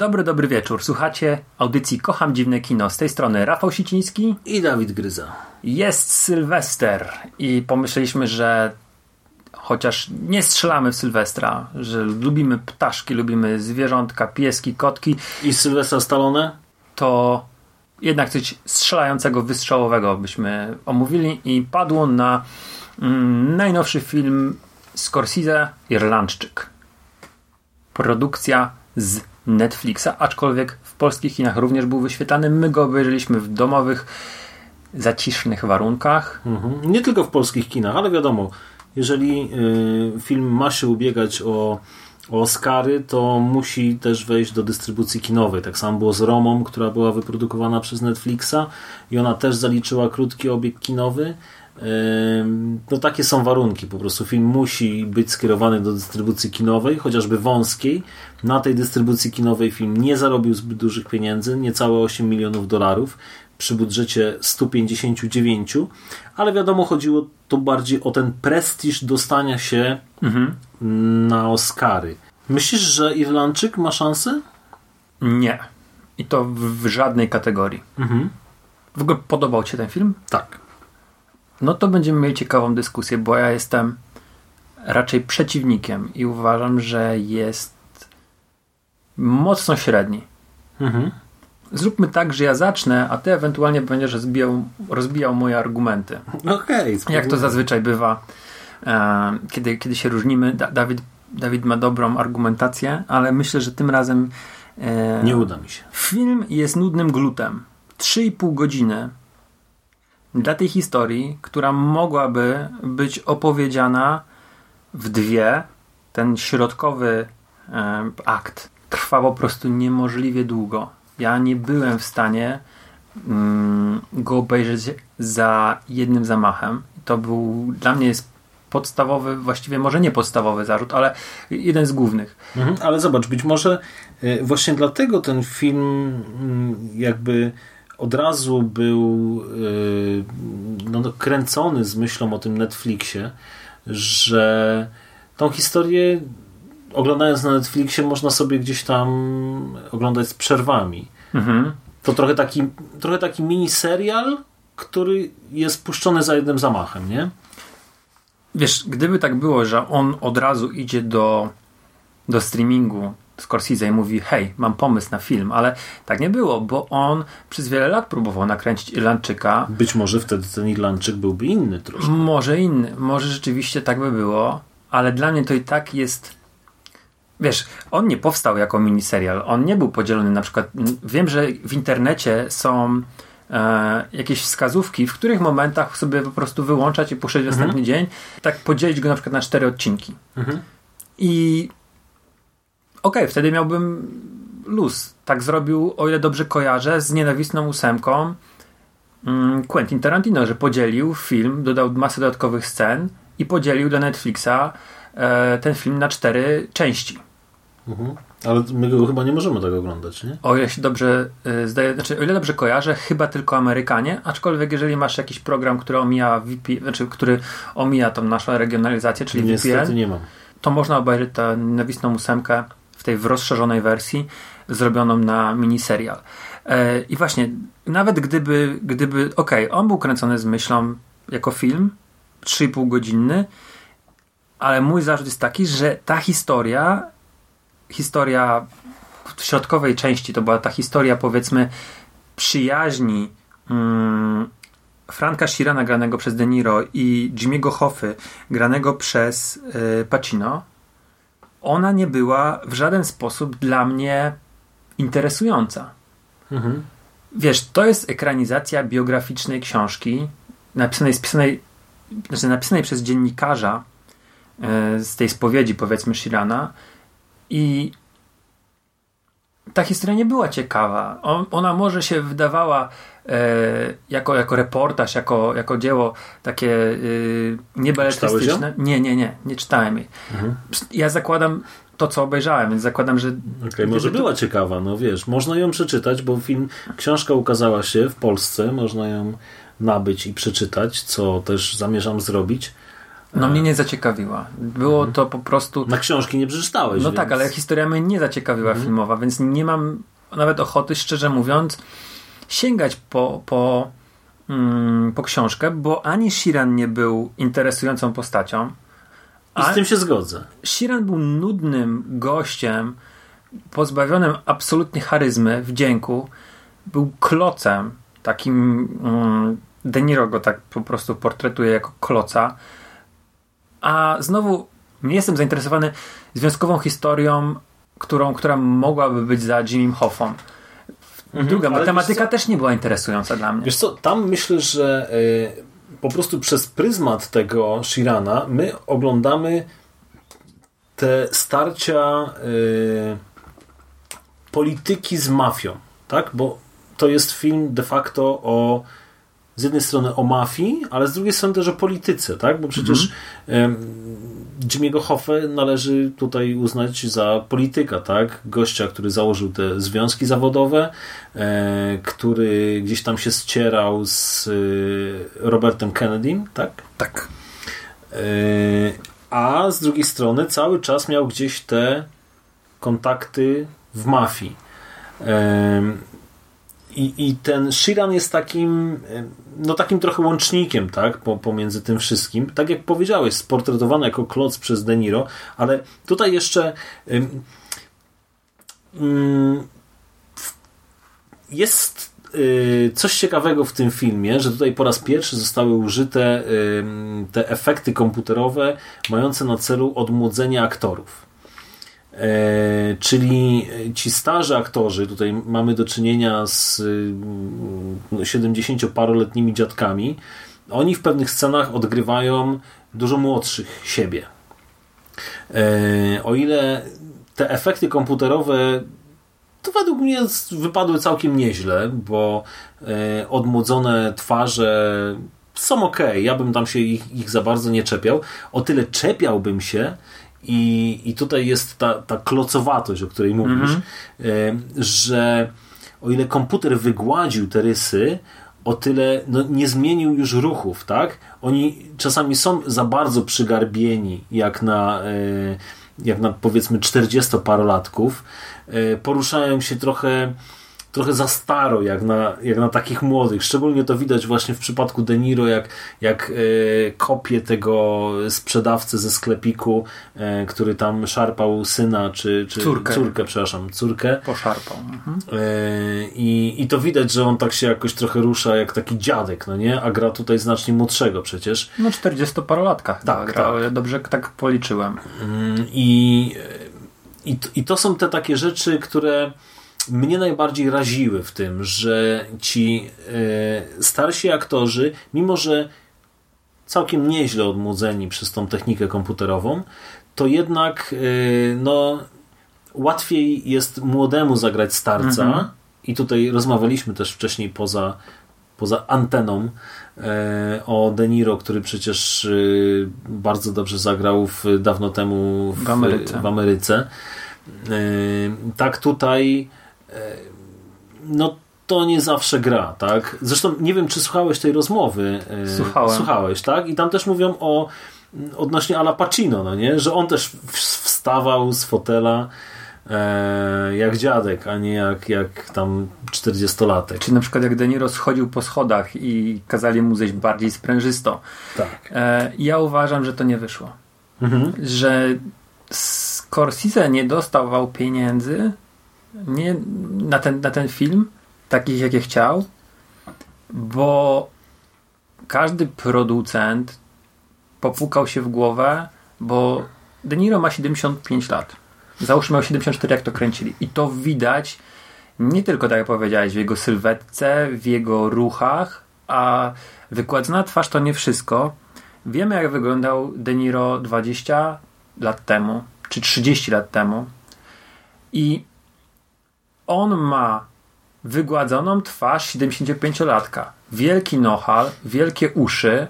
Dobry, dobry wieczór. Słuchacie audycji Kocham Dziwne Kino. Z tej strony Rafał Siciński. I Dawid Gryza. Jest Sylwester i pomyśleliśmy, że chociaż nie strzelamy w Sylwestra, że lubimy ptaszki, lubimy zwierzątka, pieski, kotki, I Sylwestra Stallone? to jednak coś strzelającego, wystrzałowego byśmy omówili i padło na mm, najnowszy film Scorsese Irlandczyk. Produkcja z Netflixa, aczkolwiek w polskich kinach również był wyświetlany. My go obejrzeliśmy w domowych, zacisznych warunkach. Mhm. Nie tylko w polskich kinach, ale wiadomo, jeżeli y, film ma się ubiegać o, o Oscary, to musi też wejść do dystrybucji kinowej. Tak samo było z Romą, która była wyprodukowana przez Netflixa i ona też zaliczyła krótki obieg kinowy. No takie są warunki, po prostu film musi być skierowany do dystrybucji kinowej, chociażby wąskiej. Na tej dystrybucji kinowej film nie zarobił zbyt dużych pieniędzy, niecałe 8 milionów dolarów przy budżecie 159, ale wiadomo, chodziło tu bardziej o ten prestiż dostania się na Oscary. Myślisz, że Irlandczyk ma szansę? Nie. I to w, żadnej kategorii. W ogóle podobał Ci się ten film? Tak. No to będziemy mieli ciekawą dyskusję, bo ja jestem raczej przeciwnikiem i uważam, że jest mocno średni. Zróbmy tak, że ja zacznę, a ty ewentualnie będziesz rozbijał, rozbijał moje argumenty. Okej. Jak to zazwyczaj bywa, e, kiedy, kiedy się różnimy. Da, Dawid, Dawid ma dobrą argumentację, ale myślę, że tym razem e, Nie uda mi się. Film jest nudnym glutem. 3,5 godziny dla tej historii, która mogłaby być opowiedziana w dwie. Ten środkowy e, akt trwa po prostu niemożliwie długo. Ja nie byłem w stanie mm, go obejrzeć za jednym zamachem. To był dla mnie jest podstawowy, właściwie może nie podstawowy zarzut, ale jeden z głównych. Mhm, ale zobacz, być może e, właśnie dlatego ten film mm, jakby od razu był e, no, no, kręcony z myślą o tym Netflixie, że tą historię oglądając na Netflixie można sobie gdzieś tam oglądać z przerwami. To trochę taki, trochę taki mini serial, który jest puszczony za jednym zamachem, nie? Wiesz, gdyby tak było, że on od razu idzie do, do streamingu Scorsese i mówi, hej, mam pomysł na film, ale tak nie było, bo on przez wiele lat próbował nakręcić Irlandczyka. Być może wtedy ten Irlandczyk byłby inny troszkę. Może inny, może rzeczywiście tak by było, ale dla mnie to i tak jest. Wiesz, on nie powstał jako miniserial, on nie był podzielony na przykład. Wiem, że w internecie są e, jakieś wskazówki, w których momentach sobie po prostu wyłączać i puszczać w następny dzień, tak podzielić go na przykład na cztery odcinki. I okej, wtedy miałbym luz. Tak zrobił, o ile dobrze kojarzę, z nienawistną ósemką mm, Quentin Tarantino, że podzielił film, dodał masę dodatkowych scen i podzielił dla Netflixa e, ten film na cztery części. Ale my go chyba nie możemy tak oglądać, nie? O ile się dobrze e, zdaje, znaczy o ile dobrze kojarzę, chyba tylko Amerykanie, aczkolwiek jeżeli masz jakiś program, który omija VP, znaczy który omija tą naszą regionalizację, czyli Niestety VPN, nie mam. to można obejrzeć tę nienawistną ósemkę w tej w rozszerzonej wersji zrobioną na miniserial. E, I właśnie, nawet gdyby, gdyby okej, on był kręcony z myślą jako film, 3,5 godzinny, ale mój zarzut jest taki, że ta historia, historia w środkowej części, to była ta historia powiedzmy przyjaźni mm, Franka Shirana granego przez De Niro i Jimmy'ego Hoffy granego przez y, Pacino, ona nie była w żaden sposób dla mnie interesująca. wiesz, to jest ekranizacja biograficznej książki napisanej, spisanej, znaczy napisanej przez dziennikarza e, z tej spowiedzi, powiedzmy, Shirana i ta historia nie była ciekawa. On, ona może się wydawała e, jako, jako reportaż, jako, jako dzieło takie e, niebeletrystyczne. Nie, nie, nie, nie czytałem jej. Mhm. Ja zakładam to, co obejrzałem, więc zakładam, że... Okay, może była ciekawa, no wiesz, można ją przeczytać, bo film, książka ukazała się w Polsce, można ją nabyć i przeczytać, co też zamierzam zrobić. No mnie nie zaciekawiła. Było mhm. to po prostu... Na książki nie przeczytałeś. No tak, więc... tak, ale historia mnie nie zaciekawiła mhm. filmowa, więc nie mam nawet ochoty, szczerze mówiąc, sięgać po, po, mm, po książkę, bo ani Shiran nie był interesującą postacią. I z tym się zgodzę. Shiran był nudnym gościem, pozbawionym absolutnie charyzmy, wdzięku. Był klocem, takim... Mm, De Niro go tak po prostu portretuje jako kloca a znowu nie jestem zainteresowany związkową historią, którą, która mogłaby być za Jimmy Hoffem. Mhm, Druga matematyka też nie była interesująca dla mnie. Wiesz co, tam myślę, że y, po prostu przez pryzmat tego Shirana my oglądamy te starcia y, polityki z mafią, tak? Bo to jest film de facto o z jednej strony o mafii, ale z drugiej strony też o polityce, tak? Bo przecież mhm. Jimmy'ego Hoffa należy tutaj uznać za polityka, tak? Gościa, który założył te związki zawodowe, e, który gdzieś tam się ścierał z e, Robertem Kennedym, tak? Tak. E, a z drugiej strony cały czas miał gdzieś te kontakty w mafii. I, I ten Shiran jest takim, no takim trochę łącznikiem, tak, pomiędzy tym wszystkim. Tak jak powiedziałeś, sportretowany jako kloc przez De Niro, ale tutaj jeszcze um, jest y, coś ciekawego w tym filmie, że tutaj po raz pierwszy zostały użyte te efekty komputerowe mające na celu odmłodzenie aktorów. E, czyli ci starzy aktorzy, tutaj mamy do czynienia z 70-paroletnimi mm, dziadkami, oni w pewnych scenach odgrywają dużo młodszych siebie. E, o ile te efekty komputerowe to według mnie wypadły całkiem nieźle, bo e, odmłodzone twarze są ok, ja bym tam się ich, ich za bardzo nie czepiał. O tyle czepiałbym się, i, i tutaj jest ta, ta klocowatość, o której mówisz, mm-hmm. że o ile komputer wygładził te rysy, o tyle no, nie zmienił już ruchów, tak? Oni czasami są za bardzo przygarbieni, jak na, e, jak na powiedzmy 40-parolatków. E, poruszają się trochę trochę za staro jak na, jak na takich młodych. Szczególnie to widać właśnie w przypadku De Niro, jak, jak e, kopie tego sprzedawcy ze sklepiku, e, który tam szarpał syna, czy, czy córkę. córkę, przepraszam, córkę. Poszarpał. Mhm. E, i, I to widać, że on tak się jakoś trochę rusza jak taki dziadek, no nie? A gra tutaj znacznie młodszego przecież. No 40-parolatka tak, tak. Dobrze tak policzyłem. Mm, I, i, I to są te takie rzeczy, które mnie najbardziej raziły w tym, że ci e, starsi aktorzy, mimo że całkiem nieźle odmłodzeni przez tą technikę komputerową, to jednak e, no, łatwiej jest młodemu zagrać starca. Mhm. I tutaj rozmawialiśmy też wcześniej poza, poza anteną e, o De Niro, który przecież bardzo dobrze zagrał w, dawno temu w, w Ameryce. W Ameryce. Tak tutaj no to nie zawsze gra, tak? Zresztą nie wiem, czy słuchałeś tej rozmowy. E, Słuchałem. Słuchałeś, tak? I tam też mówią o odnośnie Ala Pacino, no nie? Że on też wstawał z fotela e, jak dziadek, a nie jak, jak tam 40-latek. Czy na przykład jak De Niro schodził po schodach i kazali mu zejść bardziej sprężysto. Tak. E, ja uważam, że to nie wyszło. Mhm. Że Scorsese nie dostawał pieniędzy nie, na, ten, na ten film, takich jakie chciał, bo każdy producent popukał się w głowę, bo De Niro ma 75 lat. Załóżmy miał 74 jak to kręcili. I to widać Nie tylko, tak jak powiedziałeś, w jego sylwetce, w jego ruchach, a wykładzona twarz to nie wszystko. Wiemy, jak wyglądał De Niro 20 lat temu, czy 30 lat temu. I on ma wygładzoną twarz 75-latka. Wielki nohal, wielkie uszy,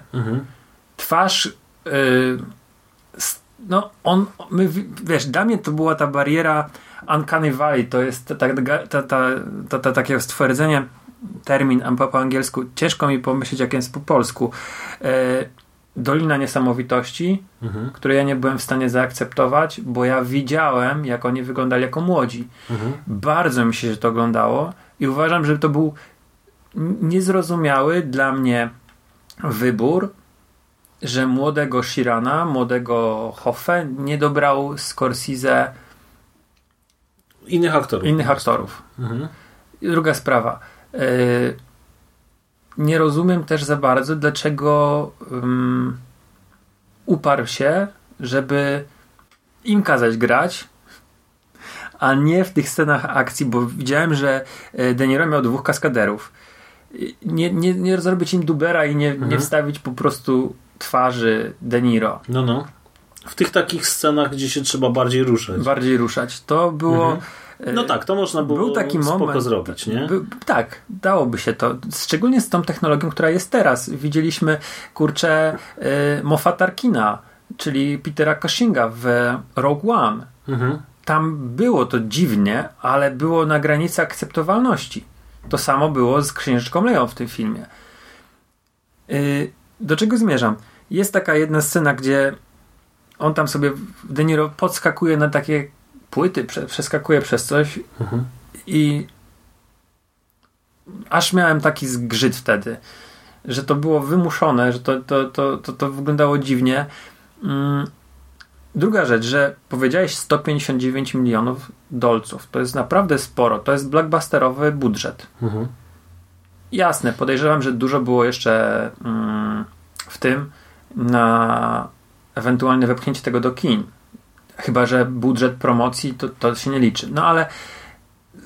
twarz. Yy, s- no, on, my, wiesz, dla mnie to była ta bariera Uncanny Valley. To jest ta, ta, ta, ta, ta, ta, takie stwierdzenie, termin po, po angielsku. Ciężko mi pomyśleć, jak jest po polsku. Yy, Dolina Niesamowitości, której ja nie byłem w stanie zaakceptować, bo ja widziałem, jak oni wyglądali jako młodzi. Bardzo mi się to oglądało i uważam, że to był niezrozumiały dla mnie wybór, że młodego Shirana, młodego Hoffe nie dobrał Scorsese Innych aktorów. innych aktorów. I druga sprawa. y, nie rozumiem też za bardzo, dlaczego ym, uparł się, żeby im kazać grać, a nie w tych scenach akcji, bo widziałem, że y, De Niro miał dwóch kaskaderów. Nie, nie, nie zrobić im dubera i nie, nie wstawić po prostu twarzy De Niro. No, no. W tych takich scenach, gdzie się trzeba bardziej ruszać. Bardziej ruszać. To było... No tak, to można było Był taki spoko moment. zrobić, nie? By, tak, dałoby się to. Szczególnie z tą technologią, która jest teraz. Widzieliśmy, kurczę, y, Mofa Tarkina, czyli Petera Cushinga w Rogue One. Mhm. Tam było to dziwnie, ale było na granicy akceptowalności. To samo było z Księżyczką Leją w tym filmie. Y, do czego zmierzam? Jest taka jedna scena, gdzie on tam sobie, De Niro podskakuje na takie płyty, prze, przeskakuje przez coś i aż miałem taki zgrzyt wtedy, że to było wymuszone, że to, to, to, to, to wyglądało dziwnie. Mm. Druga rzecz, że powiedziałeś 159 milionów dolców. To jest naprawdę sporo. To jest blockbusterowy budżet. Mhm. Jasne, podejrzewam, że dużo było jeszcze mm, w tym na ewentualne wepchnięcie tego do kin. Chyba, że budżet promocji to, to się nie liczy. No ale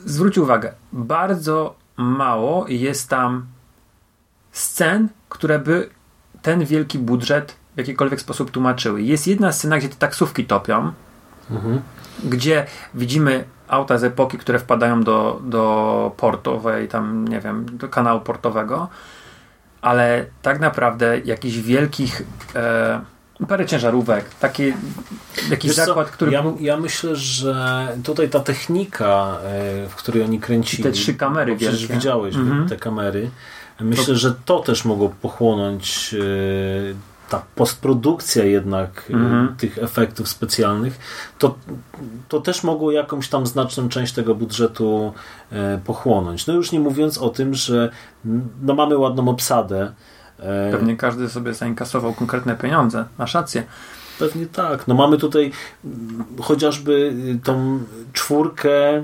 zwróć uwagę, bardzo mało jest tam scen, które by ten wielki budżet w jakikolwiek sposób tłumaczyły. Jest jedna scena, gdzie te taksówki topią, gdzie widzimy auta z epoki, które wpadają do, do portowej, tam nie wiem, do kanału portowego, ale tak naprawdę jakichś wielkich e, parę ciężarówek, taki jakiś Wiesz co, zakład, który ja, ja myślę, że tutaj ta technika, e, w której oni kręcili. Te trzy kamery bo Przecież wielkie. widziałeś Mhm. te kamery. Myślę, że to też mogło pochłonąć e, ta postprodukcja jednak e, Mhm. tych efektów specjalnych. To, to też mogło jakąś tam znaczną część tego budżetu pochłonąć. No już nie mówiąc o tym, że mm, no mamy ładną obsadę. E, pewnie każdy sobie zainkasował konkretne pieniądze. Masz rację. Pewnie tak. No mamy tutaj mm, chociażby y, tą czwórkę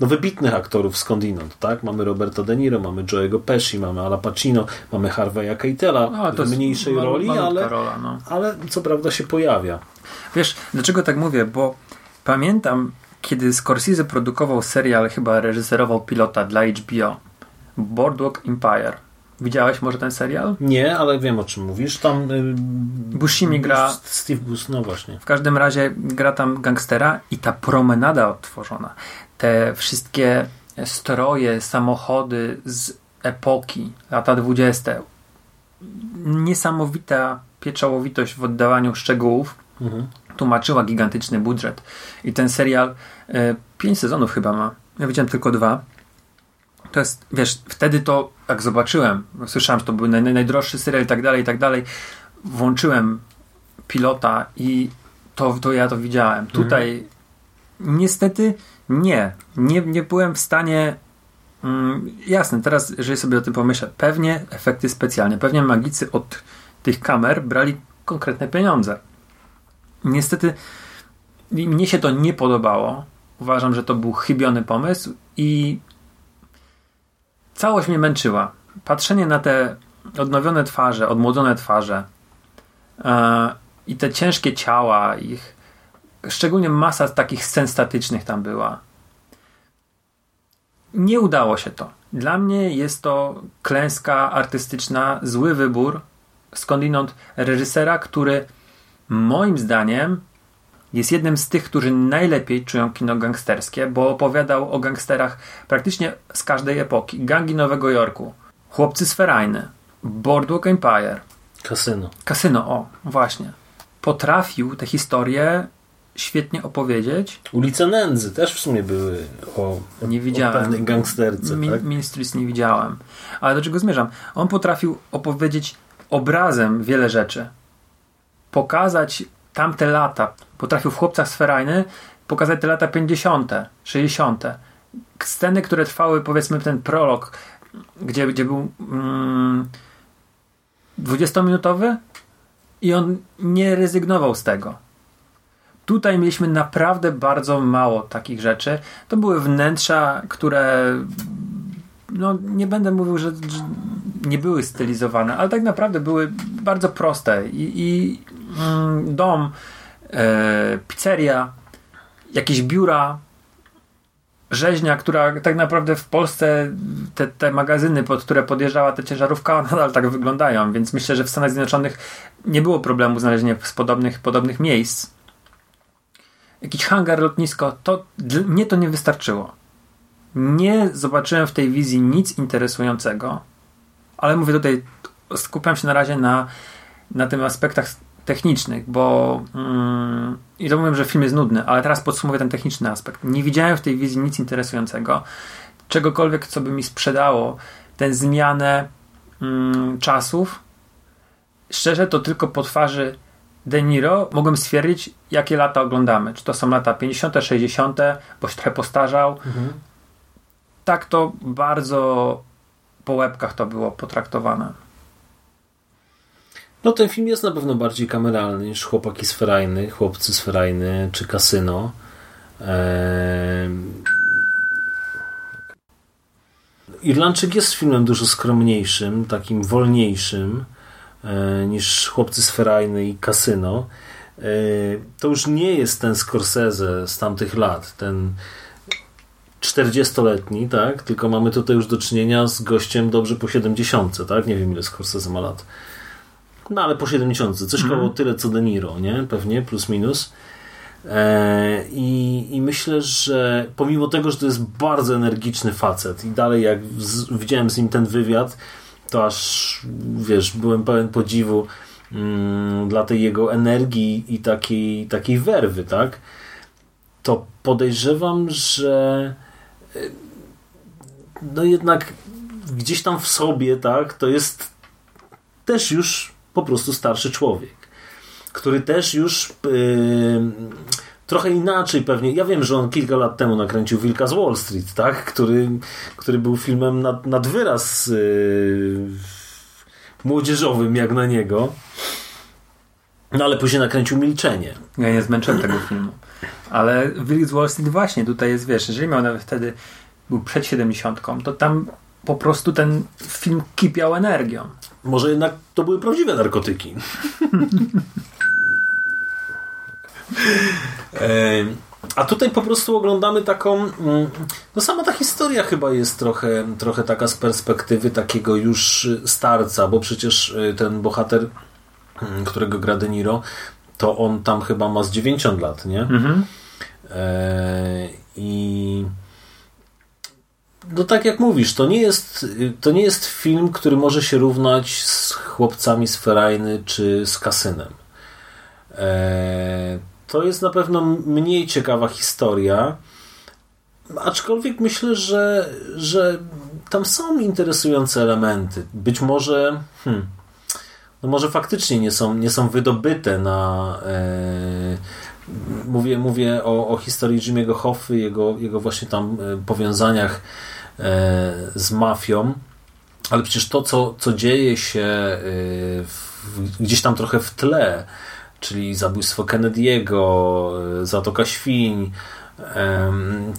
no, wybitnych aktorów skądinąd, tak? Mamy Roberta De Niro, mamy Joe'ego Pesci, mamy Ala Pacino, mamy Harvey'a Keitela No, to w mniejszej roli, ale, rola, no. ale co prawda się pojawia. Wiesz, dlaczego tak mówię? Bo pamiętam, kiedy Scorsese produkował serial, chyba reżyserował pilota dla HBO, Boardwalk Empire. Widziałeś może ten serial? Nie, ale wiem o czym mówisz. Tam y, Bushimi gra- Steve Bus, no właśnie. W każdym razie gra tam gangstera i ta promenada odtworzona, te wszystkie stroje, samochody z epoki, lata 20. Niesamowita pieczołowitość w oddawaniu szczegółów Mhm. tłumaczyła gigantyczny budżet. I ten serial e, pięć sezonów chyba ma. Ja widziałem tylko dwa. To jest, wiesz, wtedy to, jak zobaczyłem, słyszałem, że to był naj, naj, najdroższy serial i tak dalej, i tak dalej, włączyłem pilota i to, to ja to widziałem. Tutaj niestety nie. nie. Nie byłem w stanie mm, jasne, teraz jeżeli sobie o tym pomyślę, pewnie efekty specjalne, pewnie magicy od tych kamer brali konkretne pieniądze. Niestety mi- mnie się to nie podobało. Uważam, że to był chybiony pomysł i całość mnie męczyła. Patrzenie na te odnowione twarze, odmłodzone twarze e, i te ciężkie ciała ich, szczególnie masa takich scen statycznych tam była. nie udało się to. Dla mnie jest to klęska artystyczna, zły wybór skądinąd reżysera, który moim zdaniem jest jednym z tych, którzy najlepiej czują kino gangsterskie, bo opowiadał o gangsterach praktycznie z każdej epoki. Gangi Nowego Jorku, Chłopcy z Ferajny, Boardwalk Empire, Kasyno. Kasyno, o, właśnie. Potrafił te historie świetnie opowiedzieć. Ulice Nędzy też w sumie były o, Nie widziałem. o pewnej gangsterce, Mi- tak? Ministries nie widziałem. Ale do czego zmierzam? On potrafił opowiedzieć obrazem wiele rzeczy. Pokazać tamte lata. Potrafił w Chłopcach z pokazać te lata 50., 60. Sceny, które trwały, powiedzmy, ten prolog, gdzie, gdzie był mm, 20-minutowy i on nie rezygnował z tego. Tutaj mieliśmy naprawdę bardzo mało takich rzeczy. To były wnętrza, które no nie będę mówił, że, że nie były stylizowane, ale tak naprawdę były bardzo proste i, i dom, e, pizzeria, jakieś biura, rzeźnia, która tak naprawdę w Polsce te, te magazyny, pod które podjeżdżała ta ciężarówka, nadal tak wyglądają, więc myślę, że w Stanach Zjednoczonych nie było problemu znalezienia podobnych, podobnych miejsc. Jakiś hangar, lotnisko, to mnie to nie wystarczyło. Nie zobaczyłem w tej wizji nic interesującego, ale mówię tutaj, skupiam się na razie na, na tym aspektach technicznych, bo mm, i to mówię, że film jest nudny, ale teraz podsumuję ten techniczny aspekt. Nie widziałem w tej wizji nic interesującego, czegokolwiek, co by mi sprzedało tę zmianę mm, czasów. Szczerze, to tylko po twarzy De Niro mogłem stwierdzić, jakie lata oglądamy. Czy to są lata 50., 60., bo się trochę postarzał. Tak to bardzo po łebkach to było potraktowane. No ten film jest na pewno bardziej kameralny niż Chłopaki z Ferajny, Chłopcy z Ferajny czy Kasyno. Ehm... Irlandczyk jest filmem dużo skromniejszym, takim wolniejszym e, niż Chłopcy z Ferajny i Kasyno. E, to już nie jest ten Scorsese z tamtych lat, ten 40-letni, tak? Tylko mamy tutaj już do czynienia z gościem dobrze po 70, tak? Nie wiem ile Scorsese ma lat. No ale po 70, coś koło tyle co De Niro, nie? Pewnie, plus minus. E, i, I myślę, że pomimo tego, że to jest bardzo energiczny facet i dalej jak z, widziałem z nim ten wywiad, to aż wiesz, byłem pełen podziwu mm, dla tej jego energii i takiej, takiej werwy, tak? To podejrzewam, że e, no jednak gdzieś tam w sobie, tak, to jest też już po prostu starszy człowiek, który też już yy, trochę inaczej pewnie. Ja wiem, że on kilka lat temu nakręcił Wilka z Wall Street, tak? który, który był filmem nad, nad wyraz yy, młodzieżowym jak na niego. No ale później nakręcił Milczenie. Ja nie zmęczyłem tego filmu. Ale Wilk z Wall Street właśnie tutaj jest, wiesz, jeżeli miał nawet wtedy był przed 70, to tam po prostu ten film kipiał energią. Może jednak to były prawdziwe narkotyki. A tutaj po prostu oglądamy taką. mm, No sama ta historia chyba jest trochę, trochę taka z perspektywy takiego już starca, bo przecież y, ten bohater, mm, którego gra De Niro, to on tam chyba ma z 90 lat, nie? E, I no tak jak mówisz, to nie jest, to nie jest film, który może się równać z chłopcami z Ferajny czy z Kasynem. E, to jest na pewno mniej ciekawa historia, aczkolwiek myślę, że, że tam są interesujące elementy. Być może hmm, no może faktycznie nie są, nie są wydobyte na e, mówię, mówię o, o historii Jimmy'ego Hoffy, jego, jego właśnie tam e, powiązaniach z mafią, ale przecież to, co, co dzieje się e, w, gdzieś tam trochę w tle, czyli zabójstwo Kennedy'ego, e, Zatoka Świń,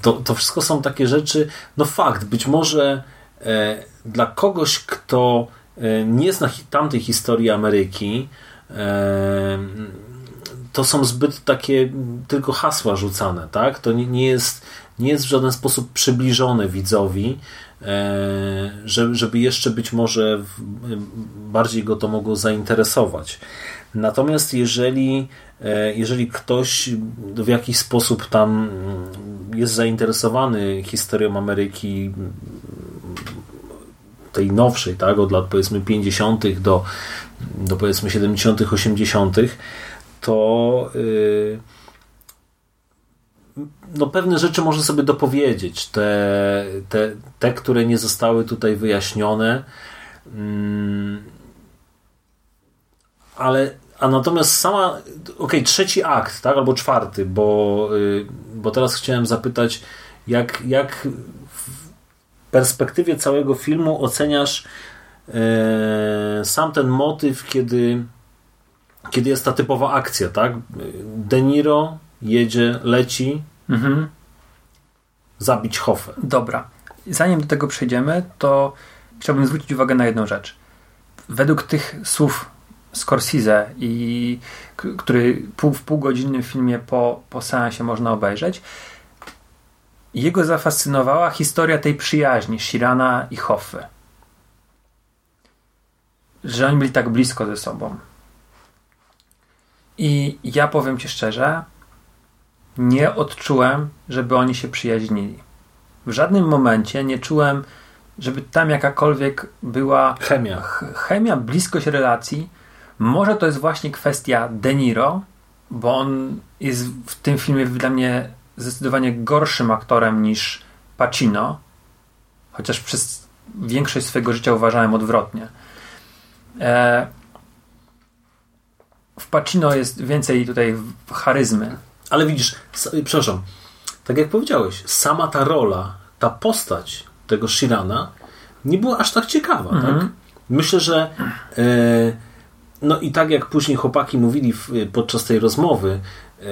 to, to wszystko są takie rzeczy, no fakt, być może e, dla kogoś, kto e, nie zna tamtej historii Ameryki, e, to są zbyt takie tylko hasła rzucane, tak? To nie, nie jest nie jest w żaden sposób przybliżone widzowi, e, żeby jeszcze być może bardziej go to mogło zainteresować. Natomiast jeżeli, e, jeżeli ktoś w jakiś sposób tam jest zainteresowany historią Ameryki tej nowszej, tak, od lat powiedzmy 50. do, do powiedzmy 70., 80., to yy, no pewne rzeczy może sobie dopowiedzieć. Te, te, te które nie zostały tutaj wyjaśnione. Yy, ale a natomiast sama, ok, trzeci akt, tak, albo czwarty, bo, yy, bo teraz chciałem zapytać, jak, jak perspektywie całego filmu oceniasz e, sam ten motyw, kiedy, kiedy jest ta typowa akcja, tak? De Niro jedzie, leci, mhm. zabić Hoffę. Dobra. Zanim do tego przejdziemy, to chciałbym zwrócić uwagę na jedną rzecz. Według tych słów Scorsese, i, który pół, w półgodzinnym filmie po, po seansie można obejrzeć, jego zafascynowała historia tej przyjaźni Shirana i Hoffy. Że oni byli tak blisko ze sobą. I ja powiem ci szczerze, nie odczułem, żeby oni się przyjaźnili. W żadnym momencie nie czułem, żeby tam jakakolwiek była chemia, chemia bliskość relacji. Może to jest właśnie kwestia De Niro, bo on jest w tym filmie dla mnie zdecydowanie gorszym aktorem niż Pacino, chociaż przez większość swojego życia uważałem odwrotnie. E, w Pacino jest więcej tutaj charyzmy. Ale widzisz, przepraszam, tak jak powiedziałeś, sama ta rola, ta postać tego Shirana nie była aż tak ciekawa, tak? mhm. tak? Myślę, że e, no i tak jak później chłopaki mówili w, podczas tej rozmowy, e,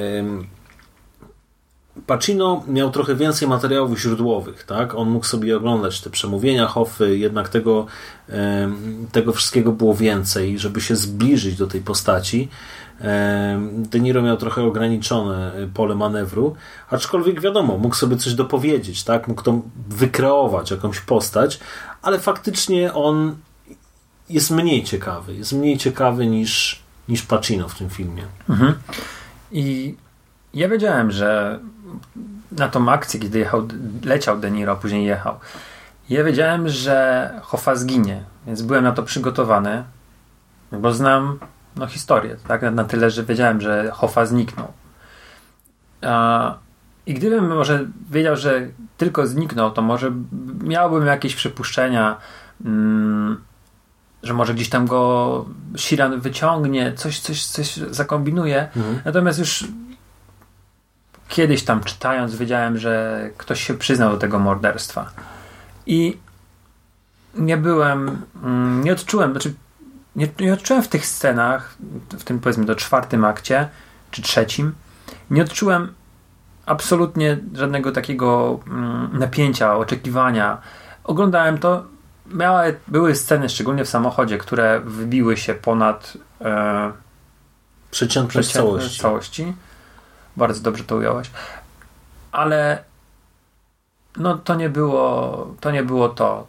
Pacino miał trochę więcej materiałów źródłowych, tak? On mógł sobie oglądać te przemówienia Hoffy, jednak tego, tego wszystkiego było więcej, żeby się zbliżyć do tej postaci. De Niro miał trochę ograniczone pole manewru, aczkolwiek wiadomo, mógł sobie coś dopowiedzieć, tak? Mógł to wykreować, jakąś postać, ale faktycznie on jest mniej ciekawy. Jest mniej ciekawy niż, niż Pacino w tym filmie. Mhm. I ja wiedziałem, że na tą akcję, kiedy jechał, leciał De Niro, później jechał, ja wiedziałem, że Hoffa zginie, więc byłem na to przygotowany, bo znam no, historię, tak? Na tyle, że wiedziałem, że Hoffa zniknął. A, I gdybym może wiedział, że tylko zniknął, to może miałbym jakieś przypuszczenia, mm, że może gdzieś tam go Siran wyciągnie, coś, coś, coś zakombinuje. Mhm. Natomiast już kiedyś tam czytając wiedziałem, że ktoś się przyznał do tego morderstwa. I nie byłem, mm, nie odczułem, znaczy nie, nie odczułem w tych scenach, w tym powiedzmy do czwartym akcie, czy trzecim, nie odczułem absolutnie żadnego takiego mm, napięcia, oczekiwania. Oglądałem to, miały, były sceny, szczególnie w samochodzie, które wybiły się ponad e, przeciętność całości. całości. Bardzo dobrze to ująłeś. Ale no to nie było to. Nie było to.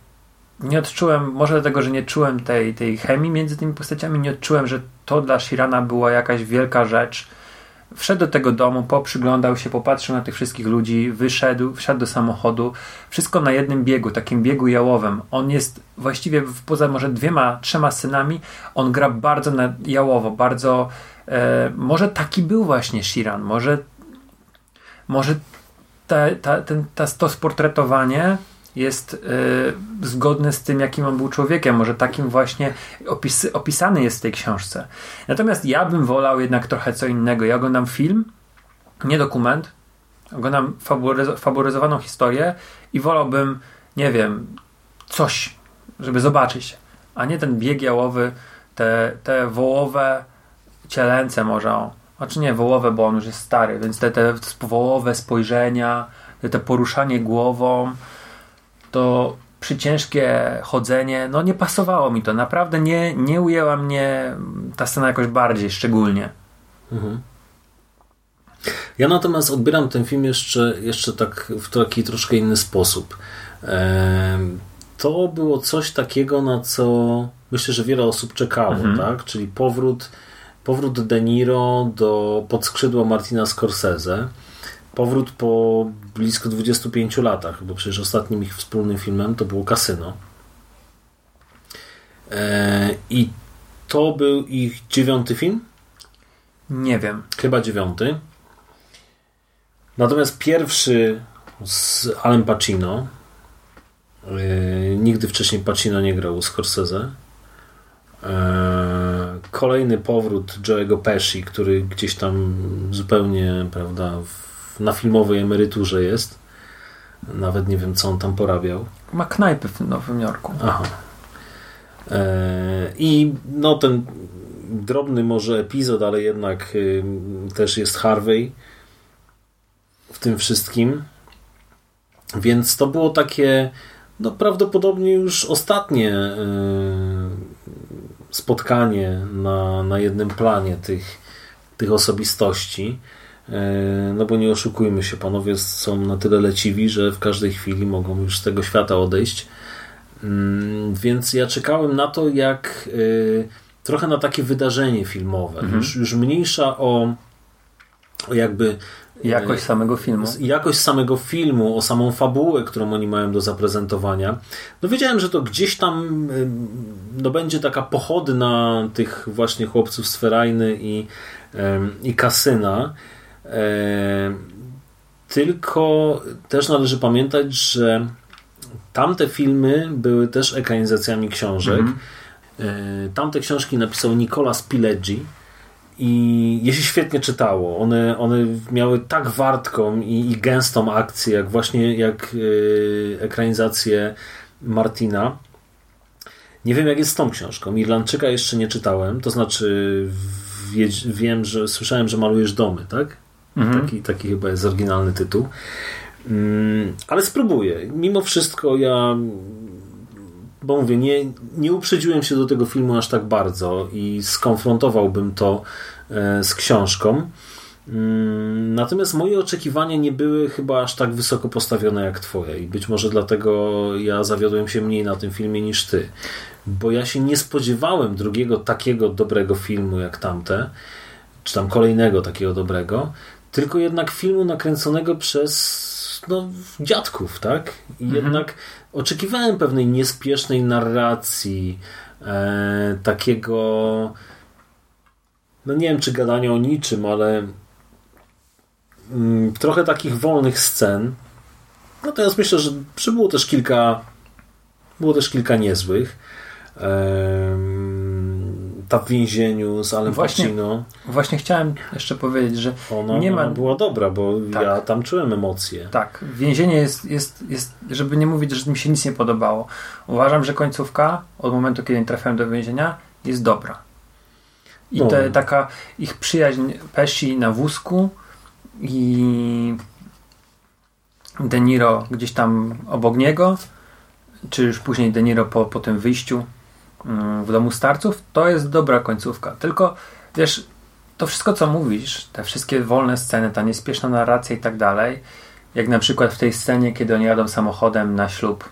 Nie odczułem, może dlatego, że nie czułem tej, tej chemii między tymi postaciami, nie odczułem, że to dla Shirana była jakaś wielka rzecz. Wszedł do tego domu, poprzyglądał się, popatrzył na tych wszystkich ludzi, wyszedł, wsiadł do samochodu. Wszystko na jednym biegu, takim biegu jałowym. On jest właściwie poza może dwiema, trzema scenami, on gra bardzo jałowo, bardzo E, może taki był właśnie Shiran, może, może ta, ta, ten, ta, to sportretowanie jest y, zgodne z tym, jakim on był człowiekiem. Może takim właśnie opis, opisany jest w tej książce. Natomiast ja bym wolał jednak trochę co innego. Ja oglądam film, nie dokument, oglądam faburyzowaną historię i wolałbym, nie wiem, coś, żeby zobaczyć, a nie ten bieg jałowy, te, te wołowe cielęce może, znaczy nie wołowe, bo on już jest stary, więc te, te wołowe spojrzenia, te, te poruszanie głową, to przy ciężkie chodzenie, no nie pasowało mi to. Naprawdę nie, nie ujęła mnie ta scena jakoś bardziej szczególnie. Mhm. Ja natomiast odbieram ten film jeszcze, jeszcze tak w taki troszkę inny sposób. To było coś takiego, na co myślę, że wiele osób czekało, tak? Czyli powrót, powrót De Niro do podskrzydła Martina Scorsese. Powrót po blisko 25 latach, bo przecież ostatnim ich wspólnym filmem to było Kasyno. E, I to był ich dziewiąty film? Nie wiem. Chyba dziewiąty. Natomiast pierwszy z Alem Pacino. Yy, nigdy wcześniej Pacino nie grał u Scorsese. Yy, kolejny powrót Joe'ego Pesci, który gdzieś tam zupełnie prawda, w, na filmowej emeryturze jest. Nawet nie wiem, co on tam porabiał. Ma knajpy w Nowym Jorku. Aha. E, I no ten drobny może epizod, ale jednak y, też jest Harvey w tym wszystkim. Więc to było takie no prawdopodobnie już ostatnie y, spotkanie na, na jednym planie tych, tych osobistości. E, No bo nie oszukujmy się, panowie są na tyle leciwi, że w każdej chwili mogą już z tego świata odejść. Mm, Więc ja czekałem na to, jak y, trochę na takie wydarzenie filmowe. Już, już mniejsza o jakby Jakość samego filmu. jakość samego filmu, o samą fabułę, którą oni mają do zaprezentowania. No wiedziałem, że to gdzieś tam no będzie taka pochodna tych właśnie chłopców z Ferajny i, i Kasyna. Tylko też należy pamiętać, że tamte filmy były też ekranizacjami książek. E, Tamte książki napisał Nicolas Pileggi i je się świetnie czytało. One, one miały tak wartką i, i gęstą akcję, jak właśnie jak yy, ekranizację Martina. Nie wiem, jak jest z tą książką. Irlandczyka jeszcze nie czytałem, to znaczy wie, wiem, że słyszałem, że malujesz domy, tak? Taki, taki chyba jest oryginalny tytuł. Mm, ale spróbuję. Mimo wszystko ja bo mówię, nie, nie uprzedziłem się do tego filmu aż tak bardzo i skonfrontowałbym to e, z książką. Mm, Natomiast moje oczekiwania nie były chyba aż tak wysoko postawione jak twoje i być może dlatego ja zawiodłem się mniej na tym filmie niż ty. Bo ja się nie spodziewałem drugiego takiego dobrego filmu jak tamte, czy tam kolejnego takiego dobrego, tylko jednak filmu nakręconego przez no, dziadków, tak? I jednak oczekiwałem pewnej niespiesznej narracji, e, takiego no nie wiem, czy gadania o niczym, ale mm, trochę takich wolnych scen. Natomiast myślę, że, że było też kilka było też kilka niezłych. Em, ta w więzieniu z Alem Właśnie- Pacino, Właśnie chciałem jeszcze powiedzieć, że ona, nie ma. ona była dobra, bo Tak. ja tam czułem emocje. Tak, więzienie jest, jest, jest, żeby nie mówić, że mi się nic nie podobało. Uważam, że końcówka, od momentu, kiedy trafiałem do więzienia, jest dobra. I No. te, taka ich przyjaźń Pesi na wózku i De Niro gdzieś tam obok niego, czy już później De Niro po, po tym wyjściu w domu starców, to jest dobra końcówka. Tylko wiesz, to wszystko co mówisz, te wszystkie wolne sceny, ta niespieszna narracja i tak dalej, jak na przykład w tej scenie, kiedy oni jadą samochodem na ślub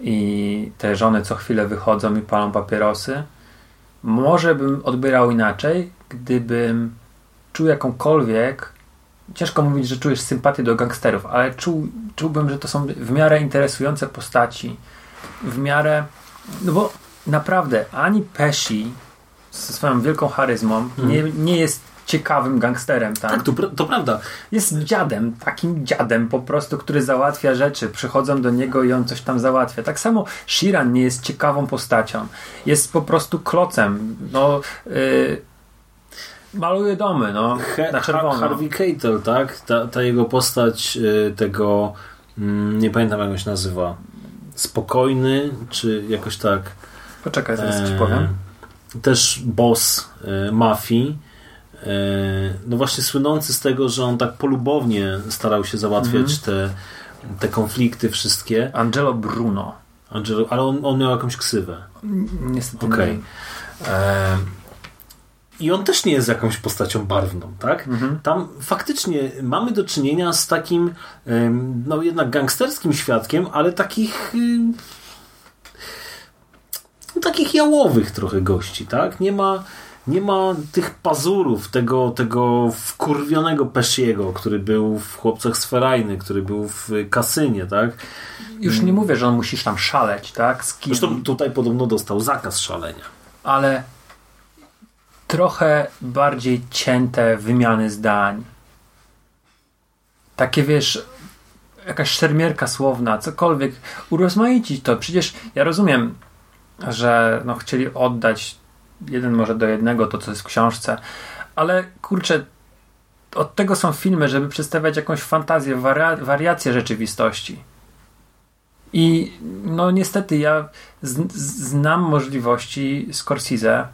i te żony co chwilę wychodzą i palą papierosy, może bym odbierał inaczej, gdybym czuł jakąkolwiek ciężko mówić, że czujesz sympatię do gangsterów, ale czuł, czułbym, że to są w miarę interesujące postaci, w miarę, no bo naprawdę ani Pesci ze swoją wielką charyzmą nie, nie jest ciekawym gangsterem tam. Tak, to, to prawda. Jest dziadem, takim dziadem po prostu, który załatwia rzeczy. Przychodzą do niego i on coś tam załatwia. Tak samo Shiran nie jest ciekawą postacią. Jest po prostu klocem. No, yy, maluje domy, no, He- na czerwono. Harvey Keitel, tak? Ta, ta jego postać y, tego, mm, nie pamiętam jak on się nazywa, spokojny, czy jakoś tak. Poczekaj, zaraz ci e, powiem. Też boss e, mafii. E, no właśnie słynący z tego, że on tak polubownie starał się załatwiać Mhm. te, te konflikty wszystkie. Angelo Bruno. Angelo, ale on, on miał jakąś ksywę. Niestety Okej. E, i on też nie jest jakąś postacią barwną, tak? Tam faktycznie mamy do czynienia z takim, no jednak gangsterskim świadkiem, ale takich no, takich jałowych trochę gości, tak? Nie ma, nie ma tych pazurów, tego, tego wkurwionego Pesciego, który był w Chłopcach z Ferajny, który był w Kasynie, tak? Już nie mówię, że on musisz tam szaleć, tak? Z kim, Zresztą tutaj podobno dostał zakaz szalenia. ale trochę bardziej cięte wymiany zdań. Takie wiesz, jakaś szermierka słowna, cokolwiek. Urozmaicić to. Przecież ja rozumiem, że no, chcieli oddać jeden może do jednego to, co jest w książce, ale kurczę, od tego są filmy, żeby przedstawiać jakąś fantazję, waria- wariację rzeczywistości. I no niestety ja z- znam możliwości Scorsese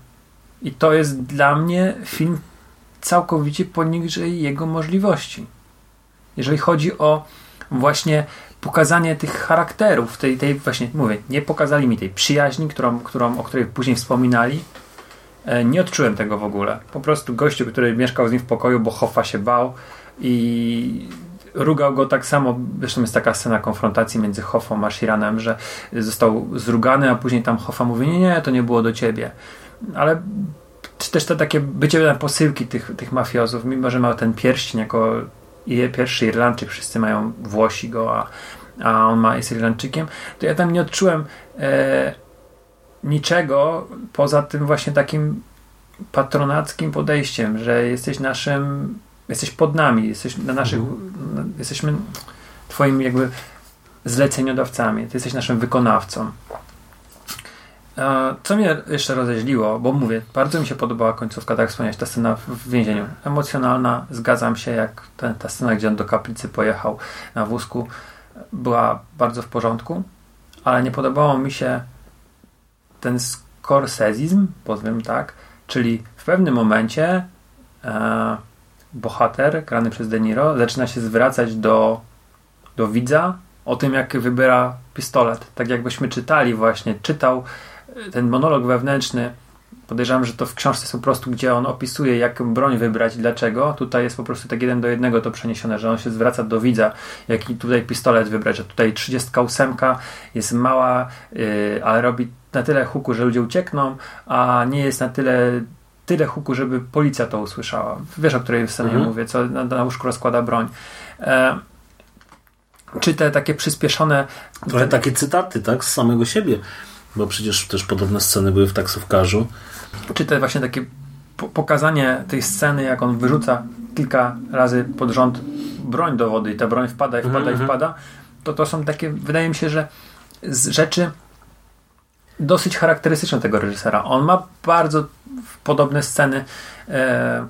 i to jest dla mnie film całkowicie poniżej jego możliwości. Jeżeli chodzi o właśnie pokazanie tych charakterów, tej, tej właśnie, mówię, nie pokazali mi tej przyjaźni, którą, którą, o której później wspominali. E, Nie odczułem tego w ogóle. Po prostu gościu, który mieszkał z nim w pokoju, bo Hoffa się bał i rugał go tak samo. Zresztą jest taka scena konfrontacji między Hoffą a Shiranem, że został zrugany, a później tam Hoffa mówi: Nie, nie, to nie było do ciebie. Ale czy też te takie bycie na posyłki tych, tych mafiozów, mimo że ma ten pierścień jako pierwszy Irlandczyk, wszyscy mają Włosi go, a, a on ma, jest Irlandczykiem, to ja tam nie odczułem e, niczego poza tym właśnie takim patronackim podejściem, że jesteś naszym, jesteś pod nami, jesteś na naszych, na, jesteśmy twoimi jakby zleceniodawcami, ty jesteś naszym wykonawcą. E, Co mnie jeszcze rozeźliło, bo mówię, bardzo mi się podobała końcówka, tak wspomniałeś, ta scena w- więzieniu. Emocjonalna, zgadzam się, jak ta, ta scena, gdzie on do kaplicy pojechał na wózku, była bardzo w porządku, ale nie podobało mi się ten skorsezizm, powiem tak, czyli w pewnym momencie e, bohater, grany przez De Niro, zaczyna się zwracać do, do widza o tym, jak wybiera pistolet. Tak jakbyśmy czytali właśnie, czytał ten monolog wewnętrzny. Podejrzewam, że to w książce jest po prostu, gdzie on opisuje, jak broń wybrać i dlaczego. Tutaj jest po prostu tak jeden do jednego to przeniesione, że on się zwraca do widza, jaki tutaj pistolet wybrać, że tutaj 38 jest mała, yy, ale robi na tyle huku, że ludzie uciekną, a nie jest na tyle tyle huku, żeby policja to usłyszała. Wiesz, o której scenie Mhm. mówię, co na, na łóżku rozkłada broń. E, czy te takie przyspieszone Trochę takie cytaty, tak? Z samego siebie. Bo przecież też podobne sceny były w taksówkarzu. czy te właśnie takie po- pokazanie tej sceny, jak on wyrzuca kilka razy pod rząd broń do wody i ta broń wpada i wpada i wpada, to to są takie, wydaje mi się, że z rzeczy dosyć charakterystyczne tego reżysera. On ma bardzo podobne sceny. E,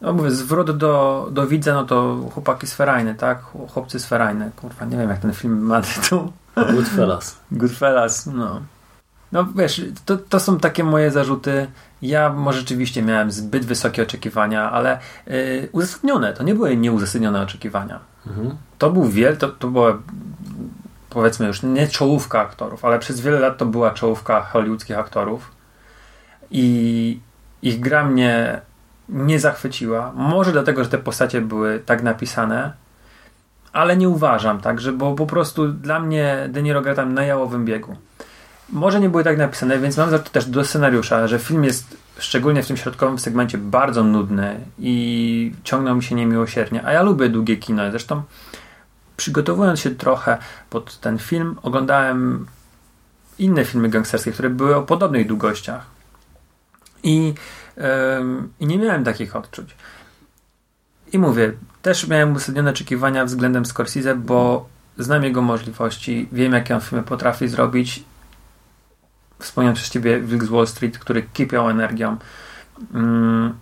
no mówię, zwrot do, do widza, no to chłopaki z Ferajny, tak? Chłopcy z Ferajny. Kurwa, nie wiem jak ten film ma tytuł. Goodfellas. Goodfellas, no. No wiesz, to, to są takie moje zarzuty. Ja może rzeczywiście miałem zbyt wysokie oczekiwania, ale yy, uzasadnione. To nie były nieuzasadnione oczekiwania. To był wiel, to, to była powiedzmy już nie czołówka aktorów, ale przez wiele lat to była czołówka hollywoodzkich aktorów i ich gra mnie nie zachwyciła. Może dlatego, że te postacie były tak napisane, ale nie uważam, tak, że bo po prostu dla mnie De Niro gra tam na jałowym biegu. Może nie były tak napisane, więc mam zarzuty też do scenariusza, że film jest szczególnie w tym środkowym segmencie bardzo nudny i ciągnął mi się niemiłosiernie, a ja lubię długie kino. Zresztą przygotowując się trochę pod ten film, oglądałem inne filmy gangsterskie, które były o podobnych długościach. I, ym, i nie miałem takich odczuć. I mówię, też miałem uzasadnione oczekiwania względem Scorsese, bo znam jego możliwości, wiem jakie on filmy potrafi zrobić. Wspomniałem przez ciebie Wilk z Wall Street, który kipiał energią. Mm,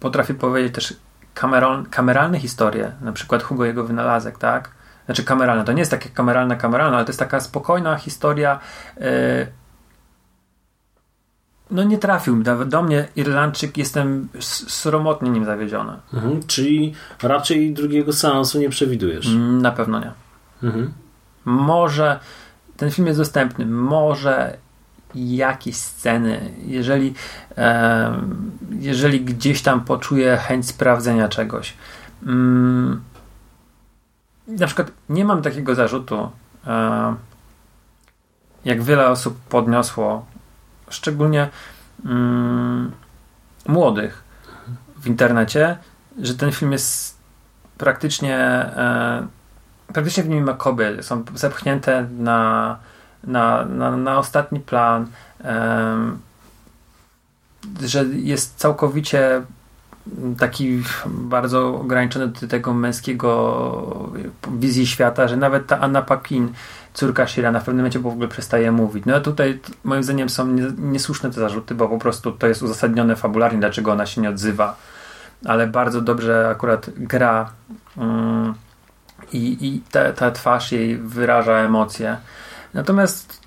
potrafi powiedzieć też kameron, kameralne historie, na przykład Hugo jego wynalazek, tak? Znaczy kameralne, to nie jest takie kameralne, kameralne, ale to jest taka spokojna historia. Yy, no nie trafił do, do mnie Irlandczyk, jestem sromotnie nim zawiedziony. Mhm. Czyli raczej drugiego seansu nie przewidujesz. Na pewno nie. Mhm. Może ten film jest dostępny, może jakieś sceny, jeżeli, jeżeli gdzieś tam poczuję chęć sprawdzenia czegoś. Mm, na przykład nie mam takiego zarzutu, jak wiele osób podniosło, szczególnie mm, młodych w internecie, że ten film jest praktycznie e, praktycznie w nim ma kobiety. Są zepchnięte na, na, na, na ostatni plan. E, że jest całkowicie taki bardzo ograniczony do tego męskiego wizji świata, że nawet ta Anna Paquin, córka Shirana, w pewnym momencie w ogóle przestaje mówić. No tutaj moim zdaniem są niesłuszne te zarzuty, bo po prostu to jest uzasadnione fabularnie, dlaczego ona się nie odzywa. Ale bardzo dobrze akurat gra um, i, i ta, ta twarz jej wyraża emocje. Natomiast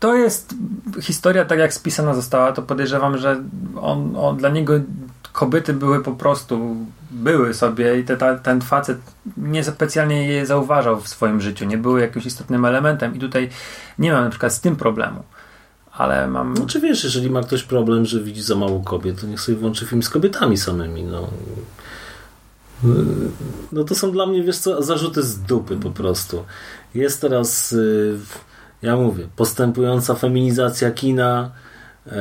to jest historia, tak jak spisana została, to podejrzewam, że on, on dla niego kobiety były po prostu, były sobie i te, ta, ten facet niespecjalnie je zauważał w swoim życiu, nie były jakimś istotnym elementem i tutaj nie mam na przykład z tym problemu. Ale mam. No czy wiesz, jeżeli ma ktoś problem, że widzi za mało kobiet, to niech sobie włączy film z kobietami samymi. No, no to są dla mnie, wiesz co, zarzuty z dupy po prostu. Jest teraz, y, ja mówię, postępująca feminizacja kina, E,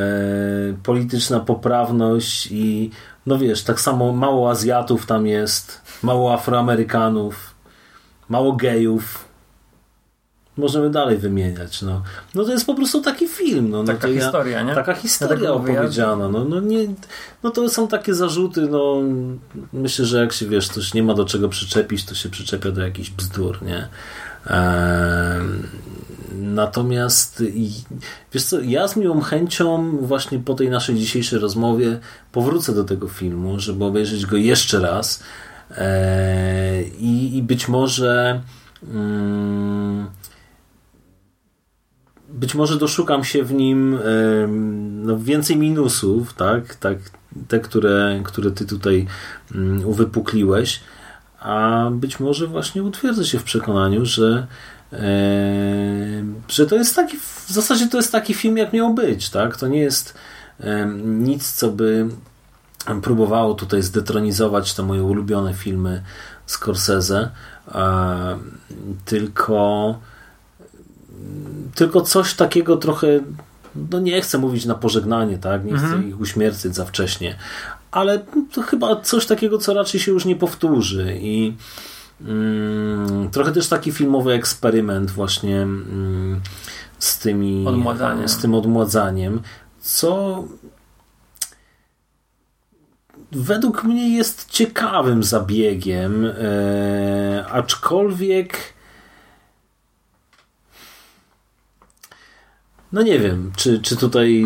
polityczna poprawność i no wiesz, tak samo mało Azjatów tam jest, mało Afroamerykanów, mało gejów. Możemy dalej wymieniać. No, no to jest po prostu taki film. No, taka no historia, nie? Taka historia opowiedziana. No, no, nie, no to są takie zarzuty. No, myślę, że jak się wiesz, coś nie ma do czego przyczepić, to się przyczepia do jakichś bzdur, nie? Natomiast wiesz co, ja z miłą chęcią właśnie po tej naszej dzisiejszej rozmowie powrócę do tego filmu, żeby obejrzeć go jeszcze raz e, i, i być może mm, być może doszukam się w nim no, więcej minusów, tak, tak te, które, które ty tutaj mm, uwypukliłeś, a być może właśnie utwierdzę się w przekonaniu, że że to jest taki, w zasadzie to jest taki film, jak miał być, tak? To nie jest nic, co by próbowało tutaj zdetronizować te moje ulubione filmy Scorsese, tylko tylko coś takiego trochę no nie chcę mówić na pożegnanie, tak? Nie chcę mhm. ich uśmiercić za wcześnie, ale to chyba coś takiego, co raczej się już nie powtórzy i Mm, trochę też taki filmowy eksperyment właśnie mm, z tymi odmładzaniem. z tym odmładzaniem, co według mnie jest ciekawym zabiegiem, e, aczkolwiek no nie wiem, czy, czy tutaj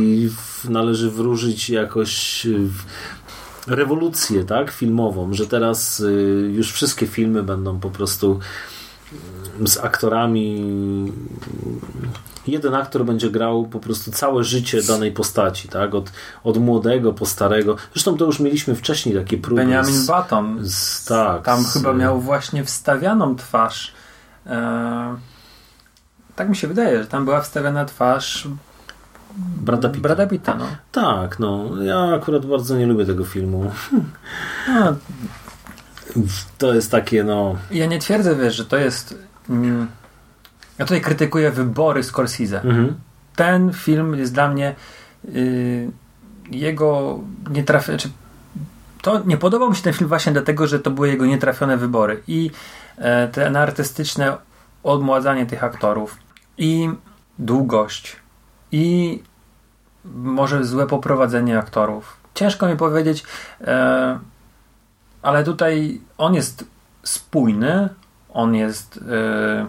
należy wróżyć jakoś rewolucję tak, filmową, że teraz y, już wszystkie filmy będą po prostu mm, z aktorami jeden aktor będzie grał po prostu całe życie danej postaci, tak? Od, od młodego po starego. Zresztą to już mieliśmy wcześniej takie próby. Benjamin z, Button. Z, tak. Tam z, chyba miał właśnie wstawianą twarz. E, tak mi się wydaje, że tam była wstawiana twarz Brada Pitta. Brada Pitta, no. Tak, no. Ja akurat bardzo nie lubię tego filmu. No. To jest takie, no... Ja nie twierdzę, wiesz, że to jest... Mm, ja tutaj krytykuję wybory Scorsese. Mhm. Ten film jest dla mnie yy, jego nietrafiony... Znaczy, to nie podobał mi się ten film właśnie dlatego, że to były jego nietrafione wybory i e, ten artystyczne odmładzanie tych aktorów i długość i może złe poprowadzenie aktorów. Ciężko mi powiedzieć, e, ale tutaj on jest spójny, on jest e,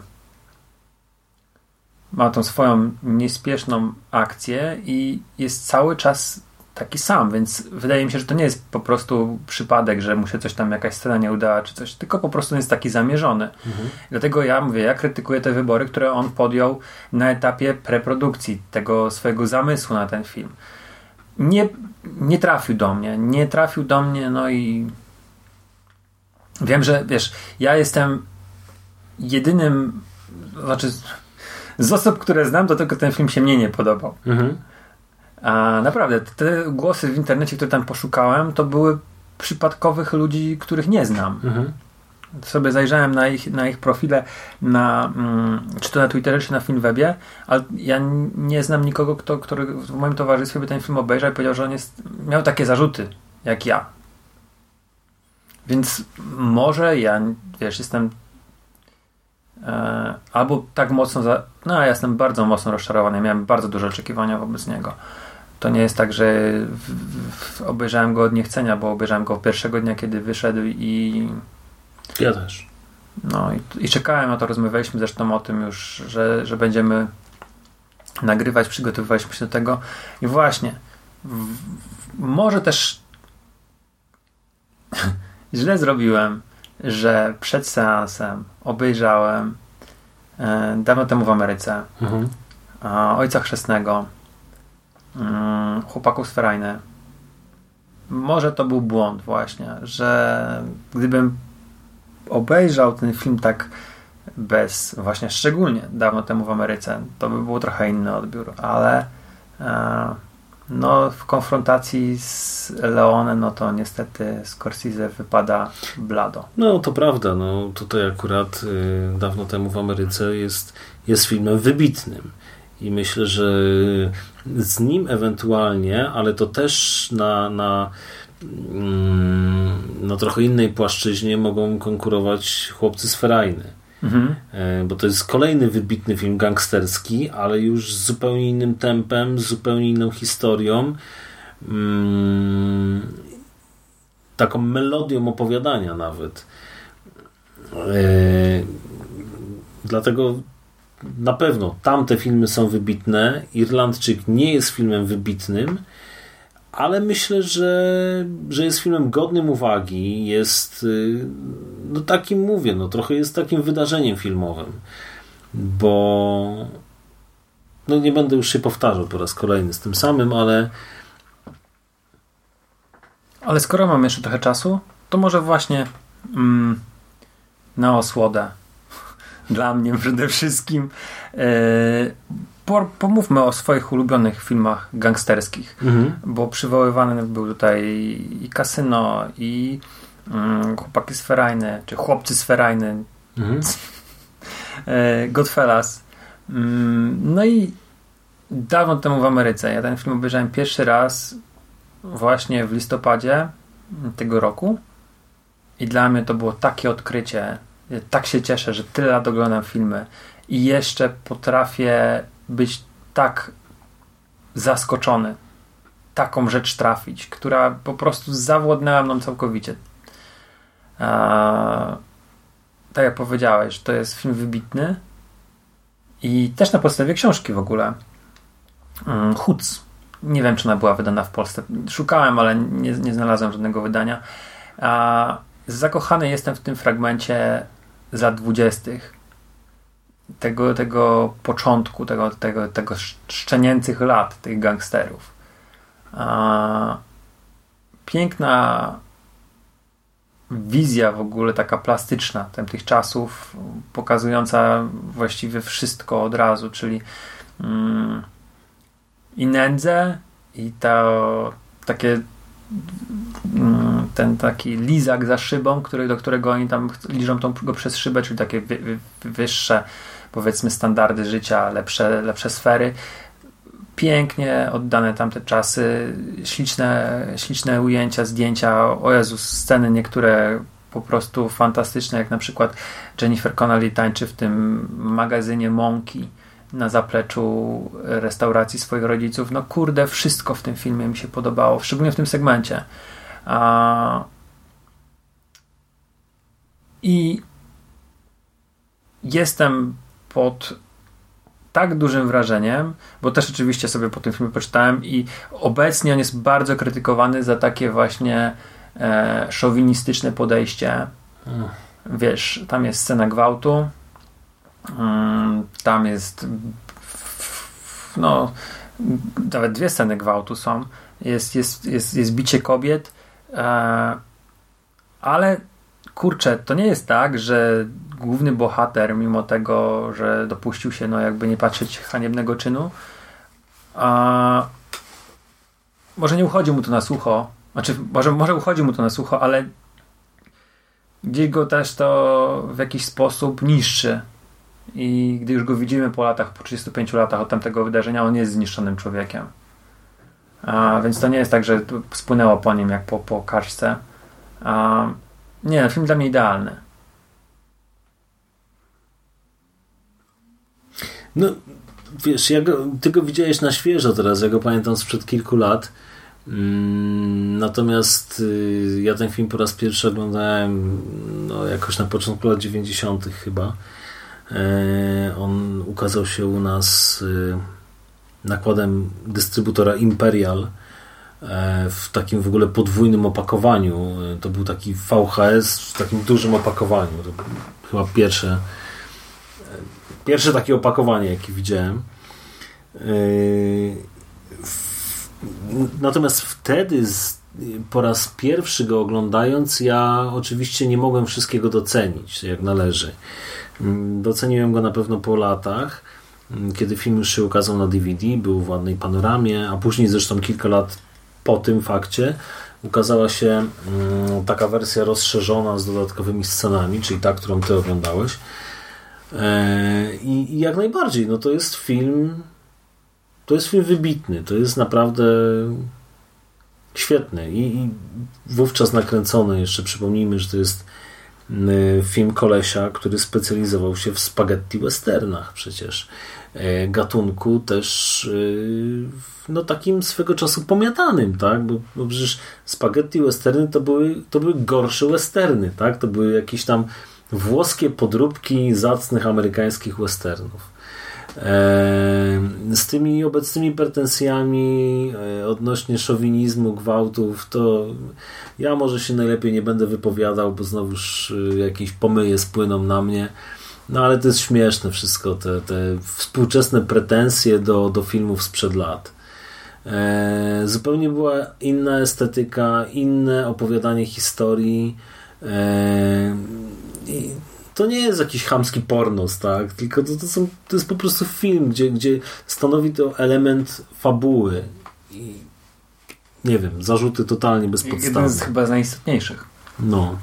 ma tą swoją niespieszną akcję i jest cały czas taki sam, więc wydaje mi się, że to nie jest po prostu przypadek, że mu się coś tam, jakaś scena nie udała, czy coś, tylko po prostu jest taki zamierzony. Mhm. Dlatego ja mówię, ja krytykuję te wybory, które on podjął na etapie preprodukcji tego swojego zamysłu na ten film. Nie, nie trafił do mnie, nie trafił do mnie, no i wiem, że wiesz, ja jestem jedynym, znaczy z osób, które znam, to tylko ten film się mnie nie podobał. Mhm. A naprawdę, te głosy w internecie, które tam poszukałem, to były przypadkowych ludzi, których nie znam. Mhm. Sobie zajrzałem na ich, na ich profile, na, mm, czy to na Twitterze, czy na Filmwebie, ale ja nie znam nikogo, kto, który w moim towarzystwie by ten film obejrzał i powiedział, że on jest, miał takie zarzuty, jak ja. Więc może ja, wiesz, jestem e, albo tak mocno, za, no ja jestem bardzo mocno rozczarowany, miałem bardzo duże oczekiwania wobec niego. To nie jest tak, że w, w, obejrzałem go od niechcenia, bo obejrzałem go pierwszego dnia, kiedy wyszedł i Ja też. no i, i czekałem na to, rozmawialiśmy zresztą o tym już, że, że będziemy nagrywać, przygotowywaliśmy się do tego i właśnie w, może też źle zrobiłem, że przed seansem obejrzałem e, dawno temu w Ameryce Mhm. a, Ojca Chrzestnego Chłopaków z Ferajny może to był błąd właśnie, że gdybym obejrzał ten film tak bez, właśnie szczególnie dawno temu w Ameryce, to by był trochę inny odbiór, ale e, no w konfrontacji z Leone, no to niestety Scorsese wypada blado. No to prawda, no tutaj akurat y, dawno temu w Ameryce jest, jest filmem wybitnym i myślę, że z nim ewentualnie, ale to też na, na, mm, na trochę innej płaszczyźnie mogą konkurować chłopcy z Ferajny. Mhm. E, Bo to jest kolejny wybitny film gangsterski, ale już z zupełnie innym tempem, z zupełnie inną historią. Mm, taką melodią opowiadania nawet. E, Dlatego na pewno tamte filmy są wybitne. Irlandczyk nie jest filmem wybitnym, ale myślę, że, że jest filmem godnym uwagi. Jest, y, no takim mówię, no trochę jest takim wydarzeniem filmowym, bo no nie będę już się powtarzał po raz kolejny z tym samym, ale Ale skoro mam jeszcze trochę czasu, to może właśnie mm, na osłodę. Dla mnie przede wszystkim. E, po, pomówmy o swoich ulubionych filmach gangsterskich, bo przywoływany był tutaj i Kasyno, i mm, Chłopaki z Ferajny, czy Chłopcy z Ferajny, mhm. e, Godfellas. Mm, no i dawno temu w Ameryce. Ja ten film obejrzałem pierwszy raz właśnie w listopadzie tego roku i dla mnie to było takie odkrycie. Tak się cieszę, że tyle lat oglądam filmy i jeszcze potrafię być tak zaskoczony, taką rzecz trafić, która po prostu zawładnęła mną całkowicie. A, tak jak powiedziałeś, to jest film wybitny i też na podstawie książki w ogóle. Mm, Huc. Nie wiem, czy ona była wydana w Polsce. Szukałem, ale nie, nie znalazłem żadnego wydania. A, zakochany jestem w tym fragmencie z lat dwudziestych. Tego, tego początku, tego, tego, tego szczenięcych lat tych gangsterów. A, piękna wizja w ogóle taka plastyczna tamtych czasów, pokazująca właściwie wszystko od razu, czyli mm, i nędzę, i to takie ten taki lizak za szybą, który, do którego oni tam liżą tą, go przez szybę, czyli takie wy, wy, wyższe powiedzmy standardy życia, lepsze, lepsze sfery. Pięknie oddane tamte czasy, śliczne, śliczne ujęcia, zdjęcia, o Jezus, sceny niektóre po prostu fantastyczne, jak na przykład Jennifer Connelly tańczy w tym magazynie Monki na zapleczu restauracji swoich rodziców. No kurde, wszystko w tym filmie mi się podobało, szczególnie w tym segmencie. A... I jestem pod tak dużym wrażeniem, bo też oczywiście sobie po tym filmie poczytałem i obecnie on jest bardzo krytykowany za takie właśnie e, szowinistyczne podejście. Wiesz, tam jest scena gwałtu, mm, tam jest no nawet dwie sceny gwałtu są. Jest, jest, jest, jest bicie kobiet, e, ale kurczę, to nie jest tak, że główny bohater, mimo tego, że dopuścił się, no jakby nie patrzeć, haniebnego czynu, a może nie uchodzi mu to na sucho, znaczy może, może uchodzi mu to na sucho, ale gdzieś go też to w jakiś sposób niszczy. I gdy już go widzimy po latach, po 35 latach od tamtego wydarzenia, on jest zniszczonym człowiekiem. A, więc to nie jest tak, że spłynęło po nim jak po, po kaczce. A, nie, film dla mnie idealny. No, wiesz, ja go, ty go widziałeś na świeżo teraz, ja go pamiętam sprzed kilku lat. Mm, natomiast y, ja ten film po raz pierwszy oglądałem no, jakoś na początku lat 90. chyba. E, on ukazał się u nas y, nakładem dystrybutora Imperial e, w takim w ogóle podwójnym opakowaniu. E, to był taki VHS w takim dużym opakowaniu. To chyba pierwsze pierwsze takie opakowanie, jakie widziałem. Natomiast wtedy po raz pierwszy go oglądając, ja oczywiście nie mogłem wszystkiego docenić, jak należy. Doceniłem go na pewno po latach, kiedy film już się ukazał na DVD, był w ładnej panoramie, a później zresztą kilka lat po tym fakcie ukazała się mm, taka wersja rozszerzona z dodatkowymi scenami, czyli ta, którą ty oglądałeś. E, I, jak najbardziej, no to jest film to jest film wybitny, to jest naprawdę świetny i, i wówczas nakręcony, jeszcze przypomnijmy, że to jest film kolesia, który specjalizował się w spaghetti westernach przecież. E, gatunku też e, no takim swego czasu pomiatanym, tak? Bo, bo przecież spaghetti westerny to były, to były gorsze westerny, tak? To były jakieś tam włoskie podróbki zacnych amerykańskich westernów. Z tymi obecnymi pretensjami e, odnośnie szowinizmu, gwałtów, to ja może się najlepiej nie będę wypowiadał, bo znowuż e, jakieś pomyje spłyną na mnie. No ale to jest śmieszne wszystko, te, te współczesne pretensje do, do filmów sprzed lat. E, zupełnie była inna estetyka, inne opowiadanie historii. E, to nie jest jakiś chamski pornos, tak? Tylko to, to, są, to jest po prostu film, gdzie, gdzie stanowi to element fabuły. I nie wiem, zarzuty totalnie bezpodstawne. Jeden z chyba najistotniejszych. No.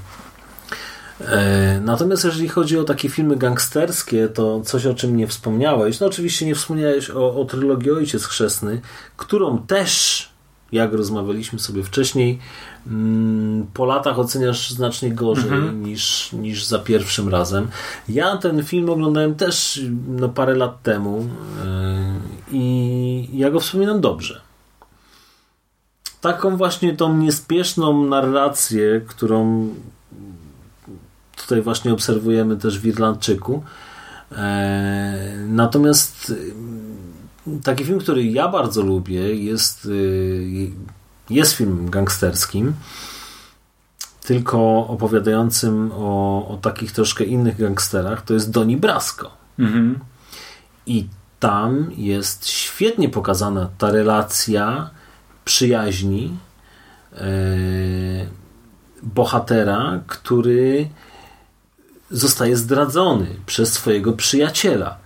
E, natomiast jeżeli chodzi o takie filmy gangsterskie, to coś o czym nie wspomniałeś. No oczywiście nie wspomniałeś o, o trylogii Ojciec Chrzestny, którą też, jak rozmawialiśmy sobie wcześniej, mm, po latach oceniasz znacznie gorzej mhm. niż, niż za pierwszym razem. Ja ten film oglądałem też no, parę lat temu e, i ja go wspominam dobrze taką właśnie tą niespieszną narrację, którą tutaj właśnie obserwujemy też w Irlandczyku. E, natomiast e, taki film, który ja bardzo lubię, jest, e, jest filmem gangsterskim, tylko opowiadającym o, o takich troszkę innych gangsterach, to jest Doni Brasco. Mhm. I tam jest świetnie pokazana ta relacja przyjaźni bohatera, który zostaje zdradzony przez swojego przyjaciela.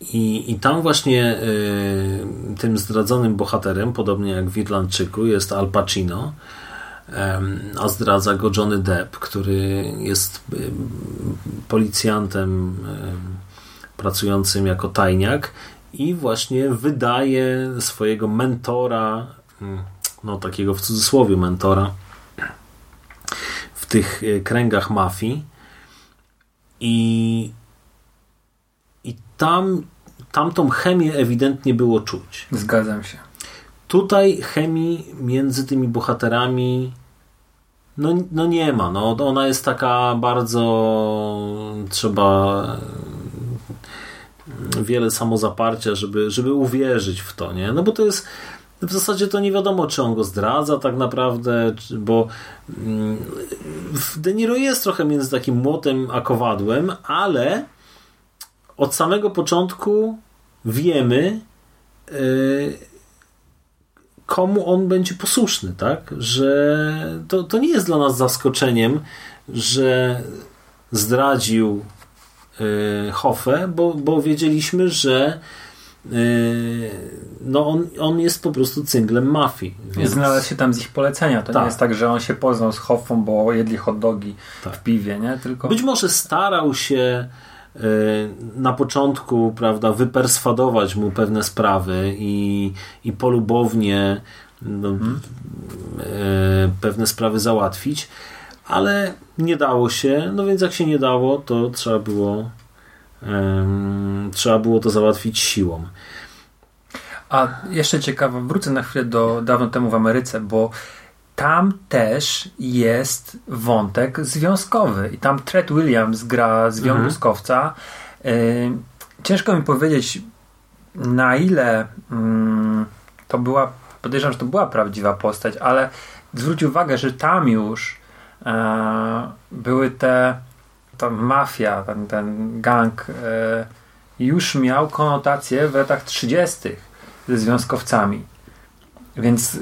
I, i tam właśnie y, tym zdradzonym bohaterem, podobnie jak w Irlandczyku, jest Al Pacino, y, a zdradza go Johnny Depp, który jest y, policjantem pracującym jako tajniak i właśnie wydaje swojego mentora, mm, no takiego w cudzysłowie mentora, tych e, kręgach mafii. I tam tamtą chemię ewidentnie było czuć. Zgadzam się. Tutaj chemii między tymi bohaterami no, no nie ma. No, ona jest taka bardzo trzeba wiele samozaparcia, żeby, żeby uwierzyć w to, nie? No bo to jest w zasadzie to nie wiadomo, czy on go zdradza tak naprawdę, bo mm, De Niro jest trochę między takim młotem a kowadłem, ale od samego początku wiemy, y, komu on będzie posłuszny, tak? Że to, to nie jest dla nas zaskoczeniem, że zdradził y, Hoffę, bo, bo wiedzieliśmy, że y, no on, on jest po prostu cynglem mafii. Więc... Znalazł się tam z ich polecenia. To tak. nie jest tak, że on się poznał z Hoffą, bo jedli hot dogi tak. w piwie, nie? Tylko... Być może starał się na początku, prawda, wyperswadować mu pewne sprawy i, i polubownie no, hmm. pewne sprawy załatwić, ale nie dało się, no więc jak się nie dało, to trzeba było um, trzeba było to załatwić siłą. A jeszcze ciekawe, wrócę na chwilę do dawno temu w Ameryce, bo tam też jest wątek związkowy i tam Tred Williams gra związkowca. Mhm. ciężko mi powiedzieć, na ile mm, to była, podejrzewam, że to była prawdziwa postać, ale zwróć uwagę, że tam już e, były te ta mafia, ten, ten gang e, już miał konotacje w latach 30. ze związkowcami. Więc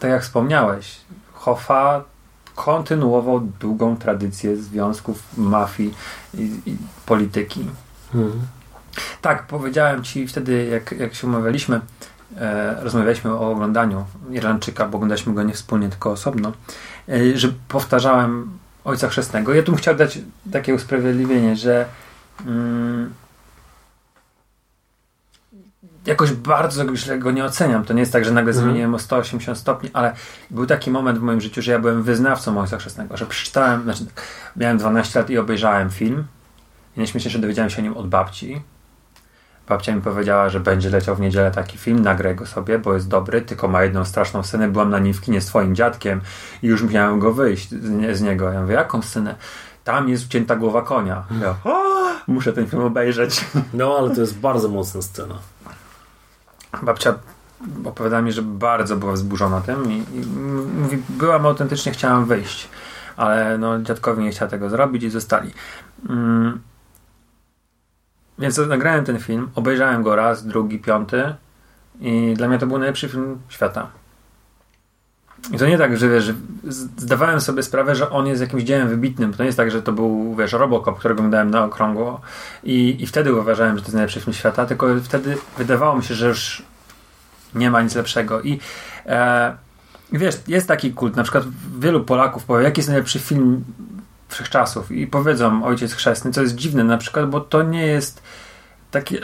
tak jak wspomniałeś, Hoffa kontynuował długą tradycję związków, mafii i, i polityki. Hmm. Tak, powiedziałem ci wtedy, jak, jak się umawialiśmy, e, rozmawialiśmy o oglądaniu Irlandczyka, bo oglądaliśmy go nie wspólnie, tylko osobno, e, że powtarzałem Ojca Chrzestnego. Ja tu bym chciał dać takie usprawiedliwienie, że mm, jakoś bardzo źle go nie oceniam. To nie jest tak, że nagle mhm. zmieniłem o 180 stopni, ale był taki moment w moim życiu, że ja byłem wyznawcą Ojca Chrzestnego, że przeczytałem, znaczy miałem 12 lat i obejrzałem film i najśmieszniejsze dowiedziałem się o nim od babci. Babcia mi powiedziała, że będzie leciał w niedzielę taki film, nagraj go sobie, bo jest dobry, tylko ma jedną straszną scenę. Byłam na nim w kinie z twoim dziadkiem i już miałem go wyjść z, z niego. Ja mówię, jaką scenę? Tam jest wcięta głowa konia. Ja, muszę ten film obejrzeć. No, ale to jest bardzo mocna scena. Babcia opowiada mi, że bardzo była wzburzona tym i, i mówi, byłam autentycznie, chciałam wyjść, ale no, dziadkowi nie chciał tego zrobić i zostali. Mm. Więc nagrałem ten film, obejrzałem go raz, drugi, piąty i dla mnie to był najlepszy film świata. I to nie tak, że wiesz, zdawałem sobie sprawę, że on jest jakimś dziełem wybitnym. To nie jest tak, że to był, wiesz, Robocop, którego oglądałem na okrągło i, i wtedy uważałem, że to jest najlepszy film świata, tylko wtedy wydawało mi się, że już nie ma nic lepszego. I e, wiesz, jest taki kult, na przykład wielu Polaków powie, jaki jest najlepszy film wszechczasów i powiedzą Ojciec Chrzestny, co jest dziwne na przykład, bo to nie jest takie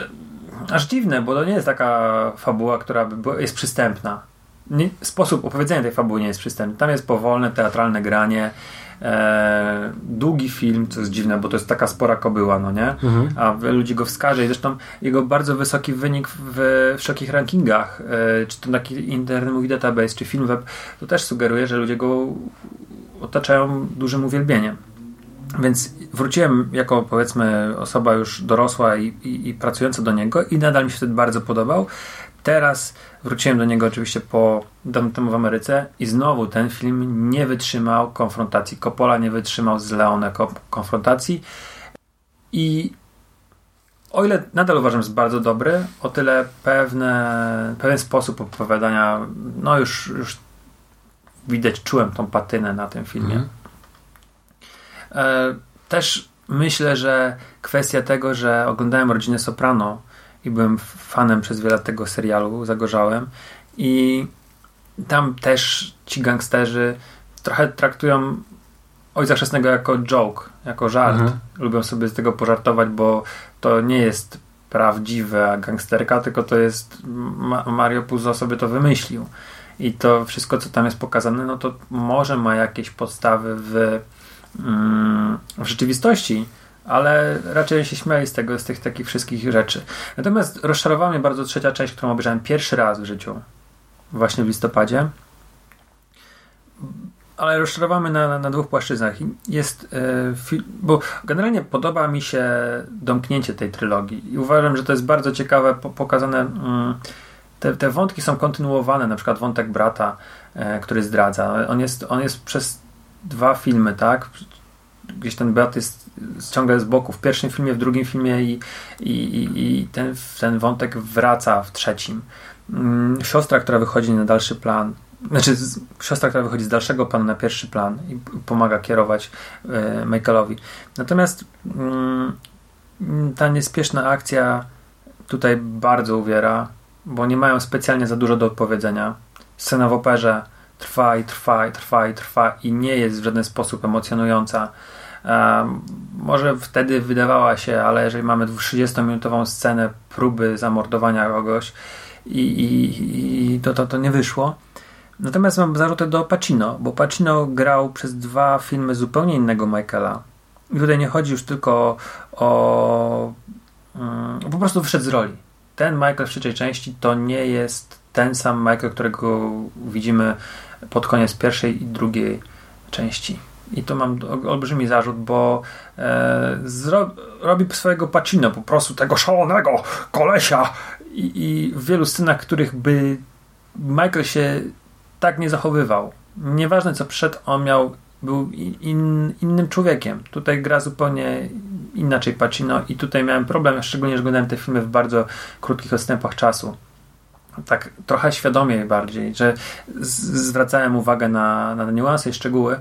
aż dziwne, bo to nie jest taka fabuła, która jest przystępna nie, sposób opowiedzenia tej fabuły nie jest przystępny. Tam jest powolne, teatralne granie, e, długi film, co jest dziwne, bo to jest taka spora kobyła, no nie? Mhm. A ludzi go wskaże i zresztą jego bardzo wysoki wynik w wszelkich rankingach, e, czy to taki Internet Movie Database, czy Filmweb, to też sugeruje, że ludzie go otaczają dużym uwielbieniem. Więc wróciłem jako powiedzmy osoba już dorosła i, i, i pracująca do niego i nadal mi się wtedy bardzo podobał. Teraz wróciłem do niego oczywiście po dawno temu w Ameryce i znowu ten film nie wytrzymał konfrontacji. Coppola nie wytrzymał z Leone konfrontacji i o ile nadal uważam, że jest bardzo dobry, o tyle pewne, pewien sposób opowiadania, no już, już widać, czułem tą patynę na tym filmie. Mhm. E, też myślę, że kwestia tego, że oglądałem Rodzinę Soprano i byłem fanem przez wiele lat tego serialu, zagorzałem i tam też ci gangsterzy trochę traktują Ojca Chrzestnego jako joke, jako żart. Mhm. Lubią sobie z tego pożartować, bo to nie jest prawdziwa gangsterka, tylko to jest Mario Puzo sobie to wymyślił. I to wszystko, co tam jest pokazane, no to może ma jakieś podstawy w, mm, w rzeczywistości, ale raczej się śmiali z tego, z tych takich wszystkich rzeczy. Natomiast rozczarowała mnie bardzo trzecia część, którą obejrzałem pierwszy raz w życiu, właśnie w listopadzie. Ale rozczarowamy na, na, na dwóch płaszczyznach. Jest, yy, bo generalnie podoba mi się domknięcie tej trylogii i uważam, że to jest bardzo ciekawe, po, pokazane. Yy, te, te wątki są kontynuowane, na przykład wątek brata, yy, który zdradza. On jest, on jest przez dwa filmy, tak? Gdzieś ten brat jest ciągle z boku w pierwszym filmie, w drugim filmie i, i, i ten, ten wątek wraca w trzecim. Mm, siostra, która wychodzi na dalszy plan, znaczy siostra, która wychodzi z dalszego planu na pierwszy plan i pomaga kierować e, Michaelowi. Natomiast mm, ta niespieszna akcja tutaj bardzo uwiera, bo nie mają specjalnie za dużo do opowiedzenia. Scena w operze trwa i trwa i trwa i trwa i nie jest w żaden sposób emocjonująca. Może wtedy wydawała się, ale jeżeli mamy 30-minutową scenę próby zamordowania kogoś i, i, i to, to, to nie wyszło. Natomiast mam zarzuty do Pacino, bo Pacino grał przez dwa filmy zupełnie innego Michaela. I tutaj nie chodzi już tylko o. Mm, po prostu wyszedł z roli. Ten Michael w trzeciej części to nie jest ten sam Michael, którego widzimy pod koniec pierwszej i drugiej części. I to mam olbrzymi zarzut, bo e, zro, robi swojego Pacino, po prostu tego szalonego kolesia. I, I w wielu scenach, których by Michael się tak nie zachowywał. Nieważne co przed, on miał, był in, innym człowiekiem. Tutaj gra zupełnie inaczej Pacino i tutaj miałem problem, szczególnie, że oglądałem te filmy w bardzo krótkich odstępach czasu. Tak trochę świadomie bardziej, że zwracałem uwagę na, na niuanse i szczegóły.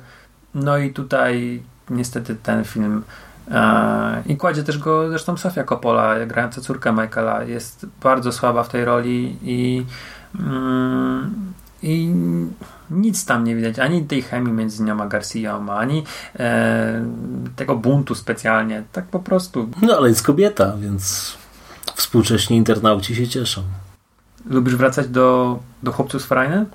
No i tutaj niestety ten film e, i kładzie też go zresztą Sofia Coppola, grająca córkę Michaela, jest bardzo słaba w tej roli i mm, i nic tam nie widać, ani tej chemii między nią a Garcią, ani e, tego buntu specjalnie. Tak po prostu. No ale jest kobieta, więc współcześni internauci się cieszą. Lubisz wracać do, do chłopców z Frajny?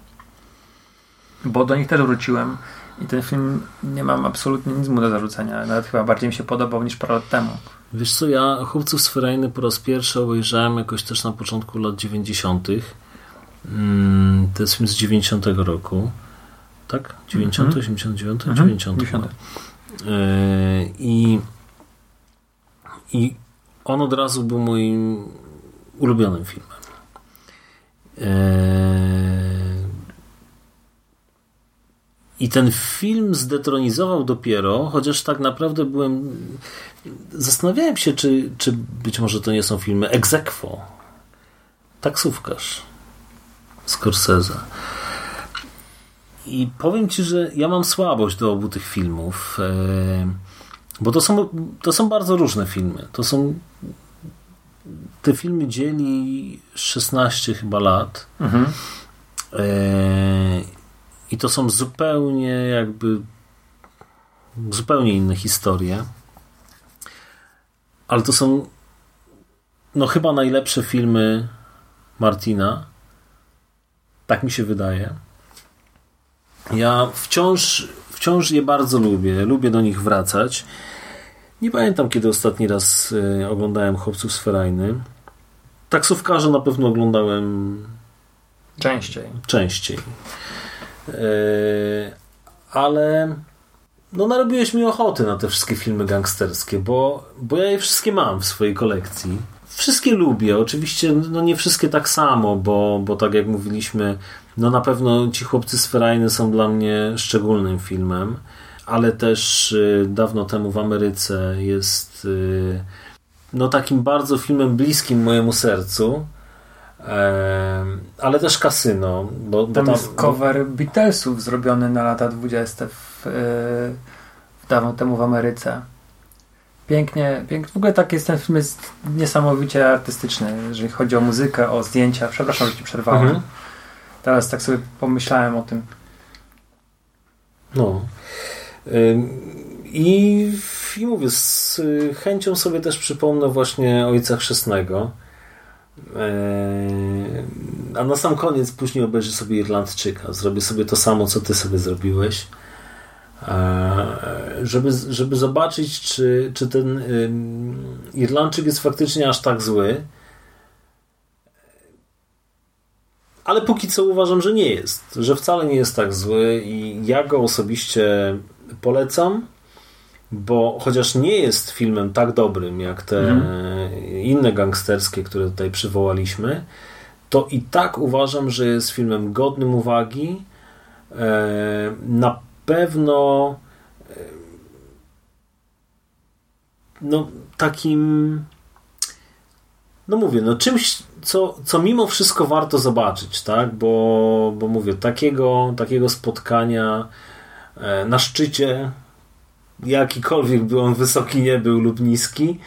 Bo do nich też wróciłem i ten film nie mam absolutnie nic mu do zarzucenia. Nawet chyba bardziej mi się podobał niż parę lat temu. Wiesz co, ja Chłopców z Ferajny po raz pierwszy obejrzałem jakoś też na początku lat 90. Mm, to jest film z 90 roku. Tak? 90, Mhm. 89, Mhm, 90. 90. Yy, I, I on od razu był moim ulubionym filmem. Yy, I ten film zdetronizował dopiero, chociaż tak naprawdę byłem. Zastanawiałem się, czy, czy być może to nie są filmy Egzekwo. Taksówkarz. Scorsese. I powiem ci, że ja mam słabość do obu tych filmów, e, bo to są, to są bardzo różne filmy. To są. Te filmy dzieli 16 chyba lat. Mhm. E, I to są zupełnie jakby zupełnie inne historie. Ale to są no chyba najlepsze filmy Martina. Tak mi się wydaje. Ja wciąż, wciąż je bardzo lubię. Lubię do nich wracać. Nie pamiętam, kiedy ostatni raz e, oglądałem Chłopców z Ferajny. Taksówkarze na pewno oglądałem Częściej. częściej. Yy, ale no narobiłeś mi ochoty na te wszystkie filmy gangsterskie, bo, bo ja je wszystkie mam w swojej kolekcji. Wszystkie lubię, oczywiście no nie wszystkie tak samo, bo, bo tak jak mówiliśmy, no na pewno ci chłopcy z Ferajny są dla mnie szczególnym filmem, ale też y, dawno temu w Ameryce jest y, no takim bardzo filmem bliskim mojemu sercu. Ale też kasyno. Bo, bo Tam tam, jest cover Beatlesów zrobiony na lata 20 w, yy, w dawno temu w Ameryce. Pięknie, pięknie. W ogóle tak jest ten film jest niesamowicie artystyczny, jeżeli chodzi o muzykę, o zdjęcia. Przepraszam, że ci przerwałem. Mhm. Teraz tak sobie pomyślałem o tym. No. I, I mówię, z chęcią sobie też przypomnę właśnie Ojca Chrzestnego. A na sam koniec później obejrzę sobie Irlandczyka. Zrobię sobie to samo, co ty sobie zrobiłeś. E, Żeby, żeby zobaczyć, czy, czy ten Irlandczyk jest faktycznie aż tak zły. Ale póki co uważam, że nie jest. Że wcale nie jest tak zły i ja go osobiście polecam, bo chociaż nie jest filmem tak dobrym jak te inne gangsterskie, które tutaj przywołaliśmy, to i tak uważam, że jest filmem godnym uwagi. E, Na pewno e, no takim no mówię, no czymś co, co mimo wszystko warto zobaczyć, tak? Bo, bo mówię, takiego, takiego spotkania na szczycie, jakikolwiek by on wysoki nie był lub niski,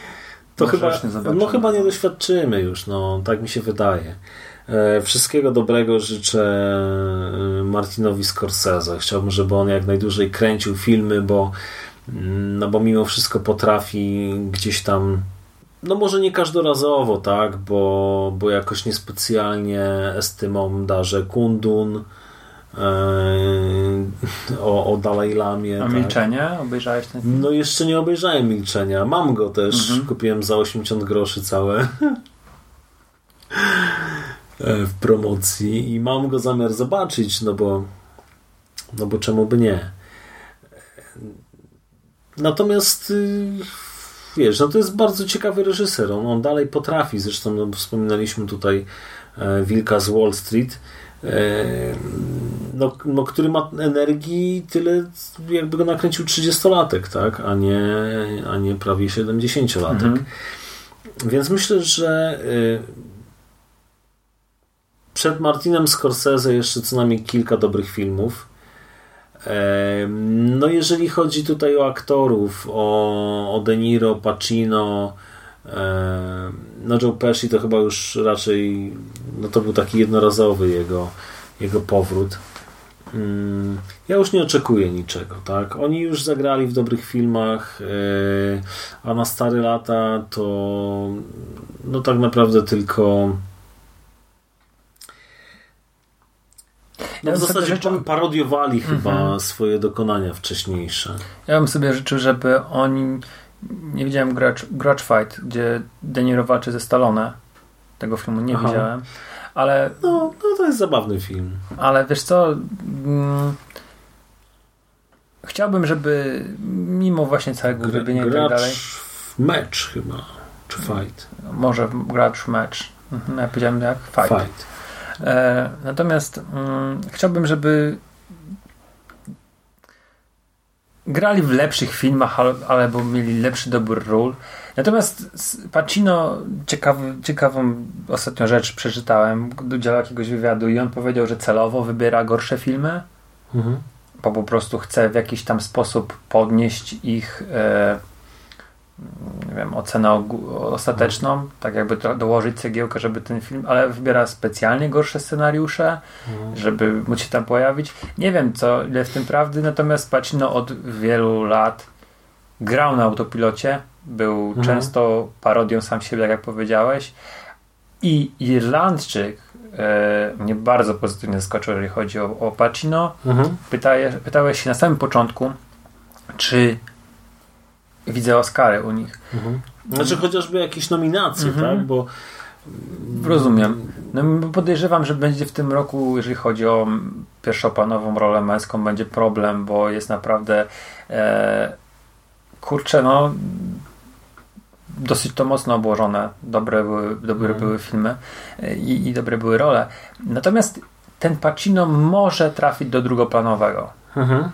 to Może chyba, no chyba nie doświadczymy już, no tak mi się wydaje. E, Wszystkiego dobrego życzę e, Martinowi Scorsese. Chciałbym, żeby on jak najdłużej kręcił filmy, bo, mm, no bo mimo wszystko potrafi gdzieś tam no może nie każdorazowo, tak, bo, bo jakoś niespecjalnie estymą darzę Kundun e, o, o Dalaj Lamie. A tak. milczenie? Obejrzałeś ten film? No jeszcze nie obejrzałem Milczenia. Mam go też. Mhm. Kupiłem za 80 groszy całe. E, w promocji i mam go zamiar zobaczyć, no bo no bo czemu by nie. Natomiast y, wiesz, no to jest bardzo ciekawy reżyser. On, on dalej potrafi, zresztą no, wspominaliśmy tutaj e, Wilka z Wall Street, e, no, no, który ma energii tyle, jakby go nakręcił 30-latek, tak? a, nie, a nie prawie 70-latek. Mhm. Więc myślę, że y, przed Martinem Scorsese jeszcze co najmniej kilka dobrych filmów. No jeżeli chodzi tutaj o aktorów, o, o De Niro, Pacino, no Joe Pesci to chyba już raczej no to był taki jednorazowy jego, jego powrót. Mm, Ja już nie oczekuję niczego, tak? Oni już zagrali w dobrych filmach, e, a na stare lata to no tak naprawdę tylko no w zasadzie życzył- pa- parodiowali chyba Mhm. swoje dokonania wcześniejsze. Ja bym sobie życzył, żeby oni. Nie widziałem Grudge, Grudge Fight, gdzie De Niro walczy ze Stallone. Tego filmu nie Aha. widziałem. Ale, No, no to jest zabawny film. ale wiesz co? Mm, chciałbym, żeby mimo właśnie całego grybienia i tak dalej. mecz chyba, czy fight? Może gracz mecz. Mhm, Ja powiedziałem jak fight. Fight. E, natomiast mm, chciałbym, żeby grali w lepszych filmach, albo mieli lepszy dobór ról. Natomiast Pacino ciekawy, ciekawą ostatnią rzecz przeczytałem, udział jakiegoś wywiadu i on powiedział, że celowo wybiera gorsze filmy, Mhm. bo po prostu chce w jakiś tam sposób podnieść ich e, nie wiem, ocenę ostateczną, tak jakby to dołożyć cegiełkę, żeby ten film, ale wybiera specjalnie gorsze scenariusze, żeby móc się tam pojawić. Nie wiem, co ile w tym prawdy, natomiast Pacino od wielu lat grał na autopilocie, był Mhm. często parodią sam siebie, tak jak powiedziałeś i Irlandczyk e, mnie bardzo pozytywnie zaskoczył, jeżeli chodzi o, o Pacino. Mhm. Pytaje, pytałeś się na samym początku, czy widzę Oscary u nich. Znaczy chociażby jakieś nominacje, Mhm. tak? Bo Rozumiem. No, podejrzewam, że będzie w tym roku, jeżeli chodzi o pierwszopanową rolę męską, będzie problem, bo jest naprawdę e, kurczę, no dosyć to mocno obłożone. Dobre były, dobre Mhm. były filmy e, i, i dobre były role. Natomiast ten Pacino może trafić do drugoplanowego. Mhm.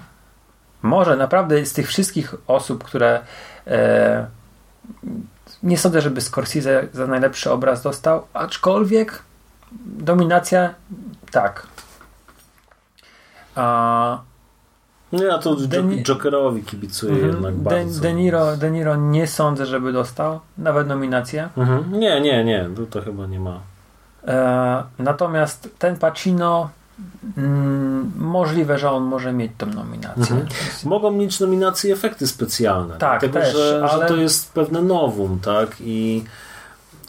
Może naprawdę z tych wszystkich osób, które e, nie sądzę, żeby Scorsese za najlepszy obraz dostał, aczkolwiek dominacja tak. A, No ja to De Ni- Jokerowi kibicuję jednak mhm, De, bardzo. De, Niro, De Niro nie sądzę, żeby dostał nawet nominację. Mhm. Nie, nie, nie, to, to chyba nie ma. E, natomiast ten Pacino mm, możliwe, że on może mieć tą nominację. Mhm. Mogą mieć nominacje efekty specjalne. Tak, dlatego, też, że, ale- że to jest pewne nowum, tak? I,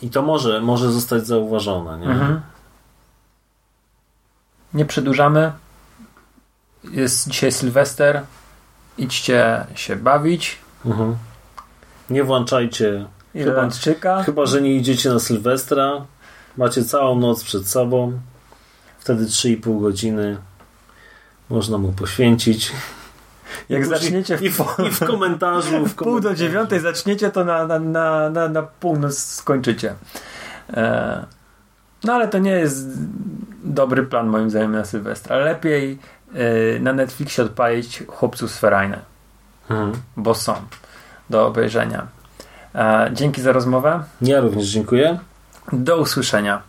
i to może, może zostać zauważone, nie? Mhm. Nie przedłużamy. Jest dzisiaj Sylwester. Idźcie się bawić. Mhm. Nie włączajcie, Irlandczyka. chyba że nie idziecie na Sylwestra. Macie całą noc przed sobą. Wtedy 3,5 godziny można mu poświęcić. Jak zaczniecie w I w, i w komentarzu. W pół do dziewiątej zaczniecie, to na, na, na, na, na północ skończycie. E, no ale to nie jest dobry plan moim zdaniem na Sylwestra. Lepiej e, na Netflixie odpalić chłopców z Ferajne, Mhm. bo są do obejrzenia. E, dzięki za rozmowę. Ja również dziękuję. Do usłyszenia.